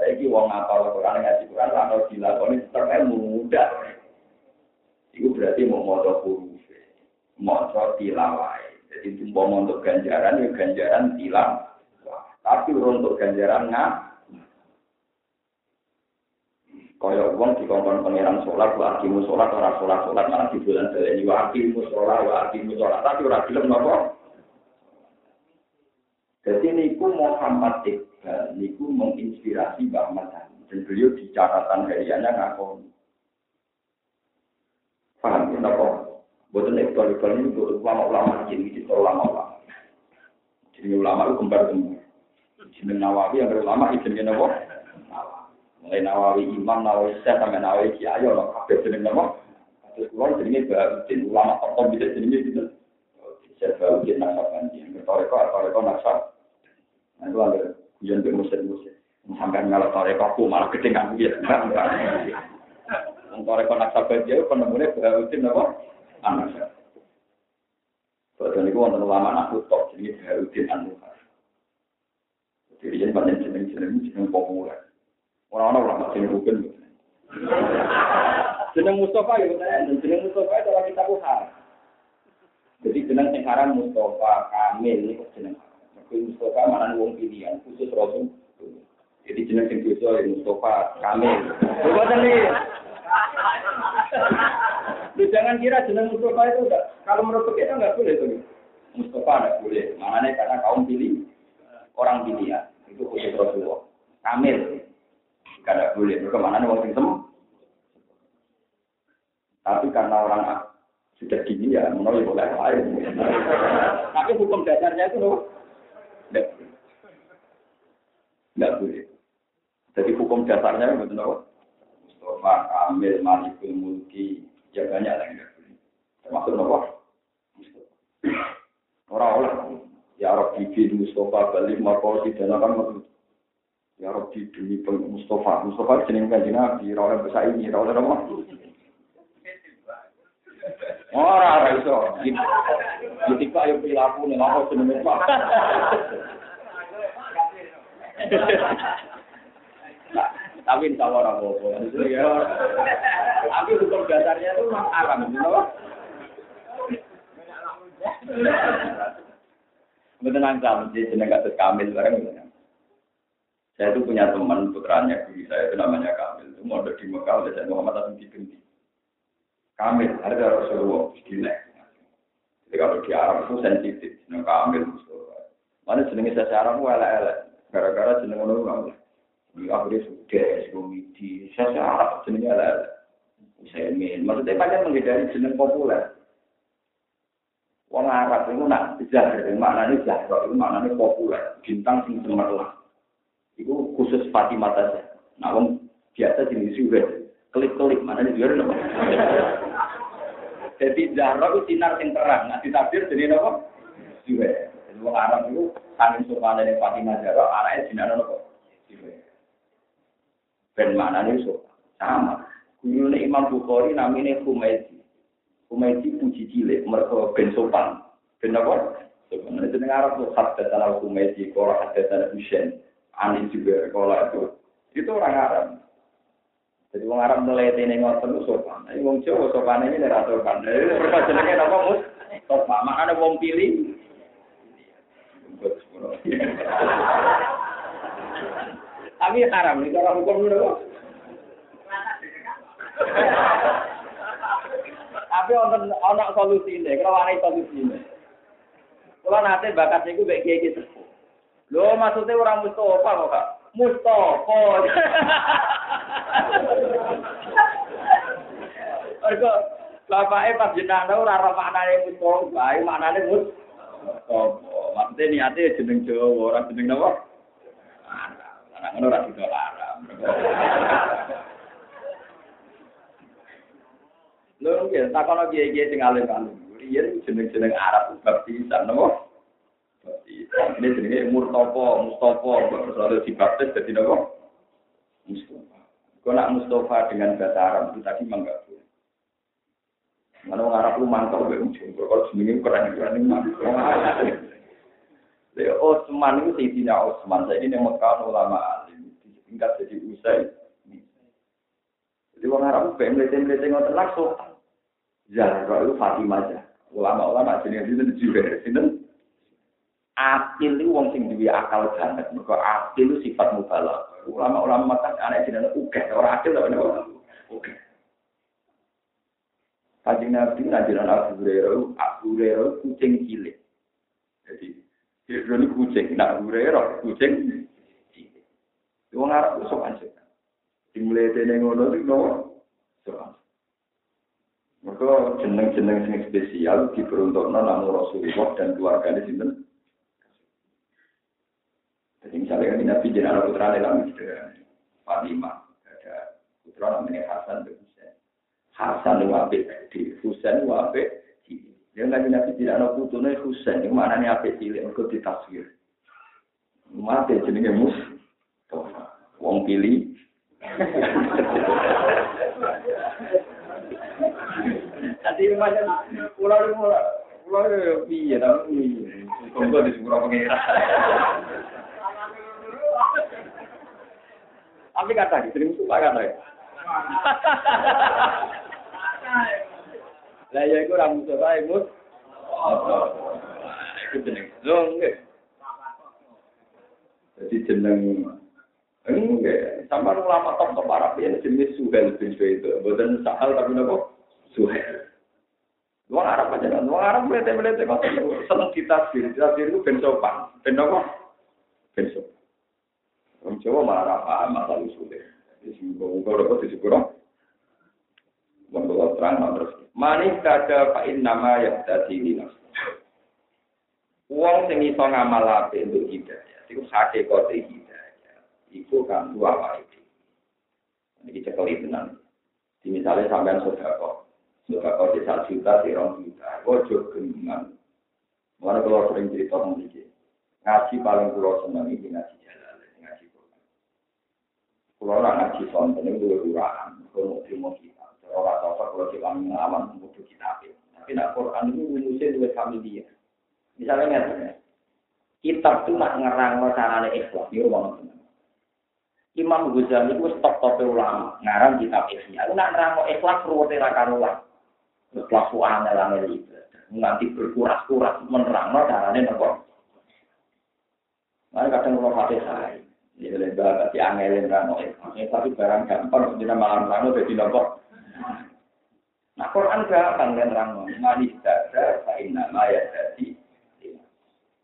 Saiki wong apal Quran ngaji Quran ora dilakoni terus mudah. Iku berarti mau maca huruf. Maca tilawah. Jadi tumpah untuk ganjaran ya ganjaran tilang. Tapi untuk ganjaran nggak Kaya uang di kongkong pangeran sholat, wa akimu sholat, ora sholat, sholat, malah di bulan baleni, wa akimu sholat, wa akimu sholat, tapi ora film nopo. Jadi niku Muhammad Iqbal, niku menginspirasi Mbak dan beliau di catatan hariannya ngakon. nopo boten nek kalu kalu niku ulama ulama jeneng iki ulama ulama Jadi ulama ku kembar temu. Jeneng nawawi yang ulama iki jeneng nopo mulai nawawi imam nawawi syekh sampe nawawi kiai ono kabeh jeneng nopo terus kulo jenenge baharudin ulama apa bisa jenenge gitu. Saya tahu dia nak apa nanti yang ketoreko atau reko nak sah itu ada hujan bermusim-musim sampai ngalah toreko aku malah ketinggalan gitu Toreko Nasabandi itu penemunya Bahuddin apa? anak saya. Badan itu wonten ulama aku top jadi Baharudin An-Nuhar. Jadi yang banyak jeneng-jeneng jeneng populer. Orang-orang ulama jeneng bukan. *laughs* Jeneng Mustafa ya betul. Jeneng Mustafa itu orang kita bukan. Jadi jeneng haram Mustafa Kamil ini kok jeneng. Mergo Mustafa mana wong pilihan khusus Rasul. Jadi jeneng sing dosa ya Mustafa Kamil. Boten nih. Lu jangan kira jeneng Mustafa itu enggak. Kalau menurut kita enggak boleh tuh. Mustafa enggak boleh. Makanya karena kaum pilih orang pilihan itu khusus Rasulullah. Kamil. Enggak boleh. Mereka mana wong sing Tapi karena orang sudah gini ya, menurut boleh lain. Tapi hukum dasarnya itu loh, enggak boleh. Jadi hukum dasarnya betul loh. Mustafa, Kamil, Malikul Mulki, ya banyak lagi enggak boleh. Termasuk nopo. Orang-orang ya Rabbi bin Mustafa balik markosi dan akan Ya Rabbi demi Mustafa. Mustafa jeneng kanjeng Nabi, ora besar ini, ora apa. Ora ora iso. Iki kok ayo pilaku ning apa jenenge Pak. Tapi insya Allah orang Tapi hukum dasarnya itu memang alam, gitu Betul nangkal, jadi jeneng kasus Kamil bareng Saya itu punya teman putranya guru saya itu namanya Kamil. Itu mau di Mekah oleh saya Muhammad Hasan Binti. Kamil, ada Rasulullah, gila. Jadi kalau di Arab itu sensitif, jeneng Kamil, Mana jenenge saya Arab elek-elek. Gara-gara jeneng orang orang. Ini akhirnya sudah, komedi. Saya Arab jenenge elek-elek. Saya ingin, maksudnya banyak menghindari jeneng populer. Wong Arab itu nak zahir, maknanya zahir, itu maknanya populer. Bintang sing cemerlang. Itu khusus Fatimah saja. Nah, wong biasa jenis kelip-kelip mana nih juga nopo. Jadi Zahra itu sinar yang terang, nanti tabir jadi nopo juga. Jadi orang Arab itu saking sopan dari Fatimah Zahra, arahnya sinar juga. Ben mana nih sopan sama. Guru Imam Bukhari namanya Humaydi. Humaydi puji cilik, mereka ben sopan. Ben apa? Sopan. Itu Arab tuh hatta tanah Humaydi, kalau hatta tanah Hussein, Ani juga kalau itu. Itu orang Arab. Jadi wong Arab melete ning ngoten ku sopan. Nek wong Jawa sopan iki ora sopan. Jadi mergo jenenge napa mus? Sopan. Makane wong pilih Tapi haram nih cara hukum dulu. Tapi ono ono solusi ini, kalau ada solusi ini. Kalau nanti bakat itu baik kayak gitu. Lo maksudnya orang Mustafa kok kak? Mustafa. Mergo bapake pas jenenge ora ora maknane Mustafa, maknane Mustafa. Maksudnya niate jeneng Jawa, ora jeneng napa? Anak ngono ora bisa larang. Lho nggih, takono kiye-kiye sing alim-alim. Riyen jeneng-jeneng Arab bab pisan napa? Ini jenenge Murtopo, Mustofa, kalau dibaptis jadi napa? Mustafa. Kalau nak Mustafa dengan bahasa Arab itu tadi boleh. Mana orang Arab lu mantap be ujung. Kalau seminggu keren keren mantap. Leo Osman itu Sayyidina Osman. Saya ini Mekah ulama alim. Tingkat jadi usai. Jadi orang Arab pengen melete-melete ngotot langsung. Zahra itu Fatimah aja. Ulama-ulama jenis itu juga. Sinten Akil itu wong sing duwe akal banget. Mergo akil itu sifat mubalak. Ulama-ulama kan aneh jenenge uga, ora akil ora ono. Uga. Kanjeng Nabi ngajaran Abu Hurairah, Abu Hurairah kucing cilik. Jadi, ini kucing, nak Abu Hurairah kucing. Wong Arab sopan sih. Dimulai dari ngono itu nopo sopan. Mereka jeneng-jeneng sing spesial diperuntukkan namun Rasulullah dan keluarganya sinten jadi misalnya kan Nabi jenazah putra dalam gitu Fatimah, ada putra namanya Hasan dan Husain. Hasan itu? Di Husain itu apa? Dia nggak Nabi tidak ada putunya Husain, itu mana nih apa cilik? Mereka ditaswir. Mati jenenge mus, wong pilih. Jadi macam pulau pulau pulau ya piye tapi tunggu di sepuro pengira. Tapi kata gitu, sering suka kata ya. *laughs* Lah ya iku ra musuh wae, Mus. Iku jeneng nggih. Jadi jeneng Enggak, sama ulama top top Arab ini jenis Suhel bin itu, bukan Sahal tapi nopo Suhel. Luang Arab aja kan, luang Arab melete melete kok seneng ditafsir, ditafsir itu ben sopan, ben nopo, ben sopan. Jawa malah paham masalah usulnya. Jadi semoga dapat disepuro. Menurut terang terus. Manis kada fa'in nama yang tadi ini. Uang sing iso ngamal apik untuk hidayah. Iku hakikate hidayah. Iku kan dua wae. Ini cekeli tenan. Di misalnya sampean sodako. Sodako di satu juta, di rong juta. Ojo geningan. Mana kalau sering cerita tentang Ngaji paling pulau senang ini ngaji Kalau orang ngaji sonten itu dua duraan, kalau mau terima orang cocok kalau kita ngalaman butuh kita. Tapi nak Quran itu rumusnya dua familia. Misalnya ngerti kitab itu nak ngerang carane ikhlas, ini rumah Imam Ghazali itu stop top ulama, ngarang kitab ikhlas. Nak ngerang ikhlas ruwete ra karuan. Ikhlas suara angel itu. Nanti berkuras-kuras menerang carane nopo. Nah, kadang kalau fatihah, Ya lebar tapi angelin rano tapi barang gampang kita malam rano jadi nopo. Nah Quran gampang kan rano manis dada kain nama ya jadi.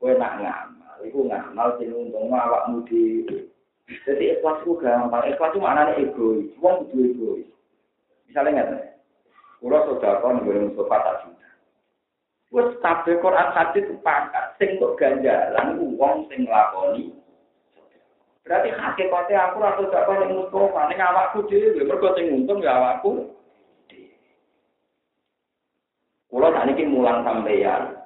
Kue nak ngamal, itu ngamal sing untung awak mudi. Jadi ikhlas itu gampang, ikhlas itu maknanya egois, uang itu egois. Misalnya nggak Kulo saudara nggone sofa tak juta. Wes kabeh Quran hadis sepakat sing kok ganjalan wong sing lakoni Berarti hakikatnya aku gak kau yang Mustafa, ini awakku dhewe, mergo sing untung ya awakku. Kulo tak niki mulang sampeyan.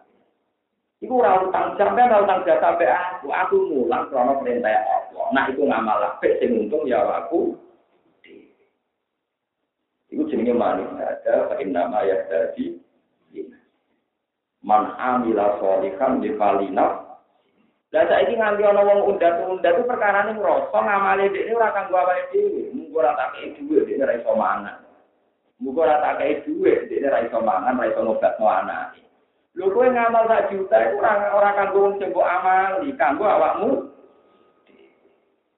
Iku ora utang sampean ora utang jasa sampe aku, aku mulang krana perintah Allah. Nah iku ngamal apik sing untung ya awakku. Iku jenenge manis ada, fa nama ya tadi. Man amila sholihan di falina lah saiki nganti ana wong undat-undat itu perkara ning ngrasa ngamale dhekne ora kanggo awake dhewe, mung ora tak dhuwit dhekne ora iso mangan. Muga ora tak kei dhuwit dhekne ora iso mangan, ora iso ngobatno anake. Lho kowe ngamal sak juta iku ora ora kanggo wong sing mbok amali, kanggo awakmu.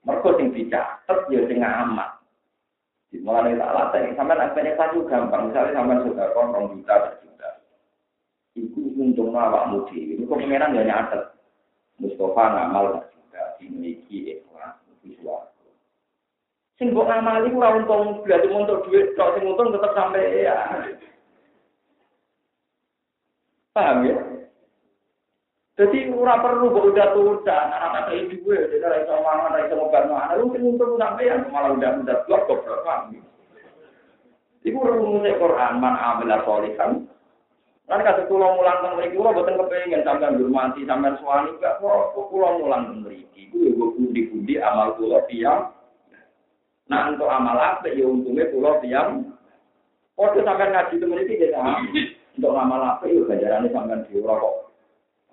Mergo sing dicatet ya sing ngamal. Mulane tak latih, sampean aspek satu gampang, misalnya sampean sudah kon rong juta, juta. Iku untung awakmu dhewe. Iku pengenan ya nyatet. Mustafa ngamal juga dimiliki ikhlas visual. Sing kok ngamali ora untung berarti untuk duit, tok sing untung tetap sampai ya. Paham ya? Jadi ora perlu kok udah tuda, anak kayak duit, jadi ora iso mangan, ora iso ngobat mana, lu sing untung sampai ya malah udah udah blok kok paham. Iku rumusnya Quran man amila sholihan Kan kata pulau mulang teng mriki kula boten kepengin sampean hormati sampean suami gak kok pulau mulang teng mriki. Ku yo pundi-pundi amal kula tiyang. Nah untuk amal apa ya untungnya pulau tiyang. Waktu sampean ngaji teng mriki ya Untuk amal apa ya ganjarane sampean dhewe kok.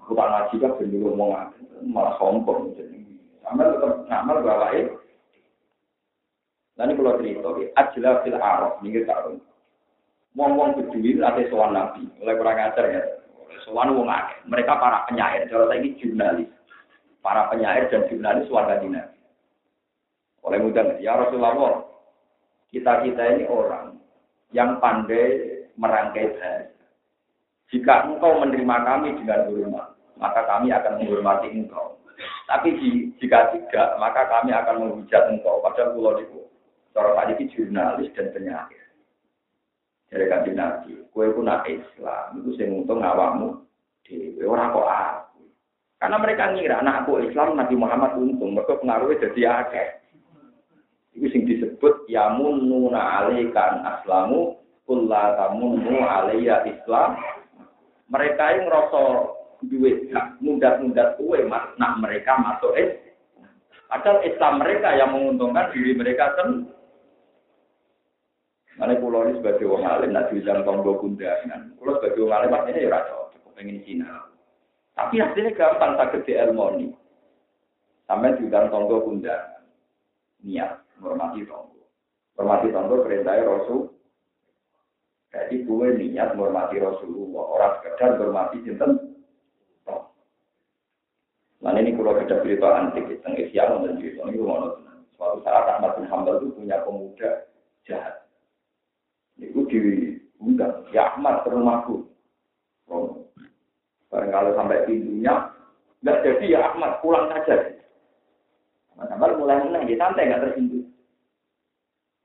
Aku tak ngaji kok ben ngomong malah sombong jadi. Sampean tetep ngamal bawake. Lah ini kalau cerita, ajla fil araf, ini kita Wong-wong berdiri ate sowan nabi, oleh kurang ajar ya. Sowan wong akeh. Mereka para penyair, cara saya ini jurnalis. Para penyair dan jurnalis warga nabi. Oleh mudah, ya Rasulullah, kita-kita ini orang yang pandai merangkai bahasa. Jika engkau menerima kami dengan hormat, maka kami akan menghormati engkau. Tapi jika tidak, maka kami akan menghujat engkau. Padahal pulau itu, cara tadi jurnalis dan penyair dari kanji nabi, kue pun Islam, itu sing untung awakmu di orang kok aku. Karena mereka ngira anak aku Islam Nabi Muhammad untung, mereka pengaruhnya jadi akeh. Itu sing disebut yamununa alaikan aslamu kulla tamunnu alaiya Islam. Mereka yang ngerasa duit mundat-mundat kue mas, nak mereka masuk Islam. Padahal Islam mereka yang menguntungkan diri mereka sendiri. Mana pulau ini sebagai wong alim, nak diundang tonggo kundangan. Pulau sebagai wong alim, ini ya rasa, pengen Cina. Tapi hasilnya gampang, tak gede elmoni. Sampai diundang tonggo kundangan. Niat, menghormati tonggo. Menghormati tonggo perintahnya Rasul. Jadi gue niat menghormati Rasulullah. Orang sekedar menghormati jinten. Nah ini kalau kita cerita antik, tentang Islam dan cerita ini gue Suatu saat Ahmad bin Hambal itu punya pemuda jahat. Itu diundang, ya Ahmad ke rumahku. Kalau sampai pintunya, nggak jadi ya Ahmad, pulang saja. Ahmad mulai menang, dia santai, nggak tersinggung.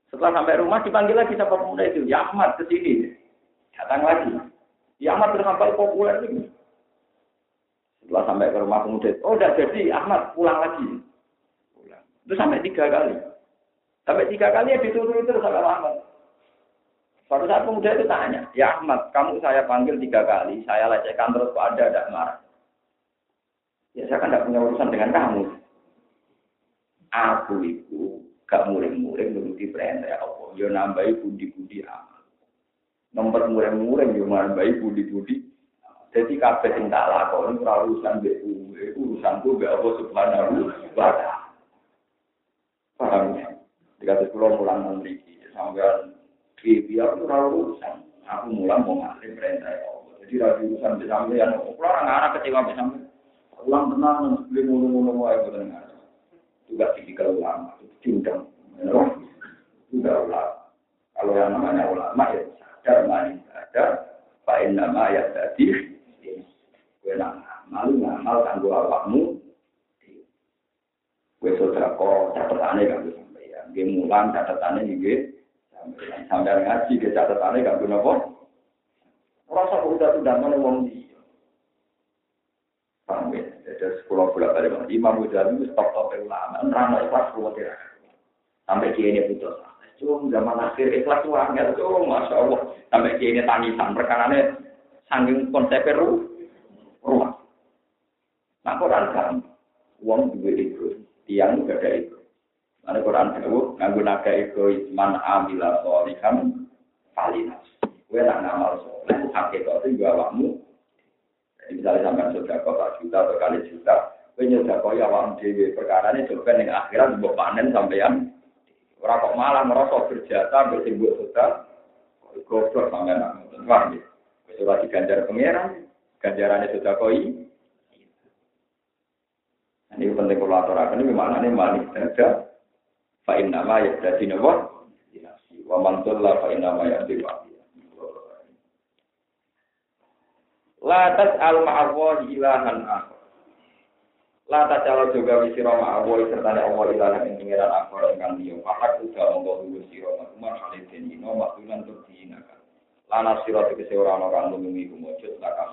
Setelah sampai rumah dipanggil lagi sama pemuda itu, ya Ahmad ke sini. Datang lagi. Ya Ahmad terhampal populer ini. Setelah sampai ke rumah pemuda itu, oh udah jadi Ahmad pulang lagi. Pulang. Itu sampai tiga kali. Sampai tiga kali ya dituruti terus sama Ahmad. Suatu saat pemuda itu tanya, ya Ahmad, kamu saya panggil tiga kali, saya lecehkan terus kok ada ada marah. Ya saya kan tidak punya urusan dengan kamu. Aku itu gak muring-muring menuruti perintah Allah. Yo nambahi budi-budi amal. Nomor muring-muring yo nambahi budi-budi. Jadi kabeh sing tak lakoni ora urusan mbek kuwe, urusanku mbek Allah Subhanahu wa taala. Paham ya? Dikasih pulau mulang sampai di biar itu rawu urusan. Aku mulai mau ngasih perintah ya Allah. Jadi rawu urusan bisa yang orang anak kecewa bisa ulang tenang beli mau ayo dengar. Juga tipikal ulama, diundang. Juga ulama. Kalau yang namanya ulama ya sadar, mani sadar. Pain nama ya tadi. Gue nak malu ngamal kanggo awakmu. Gue kok catatannya kan sampai ya. Gue mulang catatannya juga. Sampai ngaji ke catatannya gak guna apa. Rasa udah sudah mana wong di. Paham ya? Jadi sekolah bola balik mana? Imam Ghazali itu stop stop ulama. Rana ikhlas keluar tidak. Sampai dia ini putus. Cuma zaman akhir ikhlas tuh angel. Cuma masya Allah. Sampai dia ini tangisan. Perkara ini sangking konsep rumah. Nah Quran kan. Uang juga itu. Tiang juga ada itu. Mana Quran itu nganggo naga ego man amila solihan falinas. Kue nak ngamal soleh, hakikat itu juga awakmu. Jadi misalnya sampai sudah kau juta atau kali juta, kue nyudah kau ya awam dewi perkara ini coba yang akhirat buat panen sampean. Orang kok malah merosot berjata bersimbol sudah, goblok sampai nak paham ya? Sudah diganjar pangeran, ganjarannya sudah kau ini penting kalau aturakan ini mana nih manik saja fa inna ma yahdadi nawa wa man dhalla fa inna ma yahdi La tas'al ma'allahi ilahan akhar. La tas'al juga wisira ma'allahi serta Allah ilahan yang pengiran akhar ingkang liya. Fahak udah monggo luwih sira makmur halidin ino maktunan tur diinakan. Lana sira tegese ora ana kang nulungi kumujud laka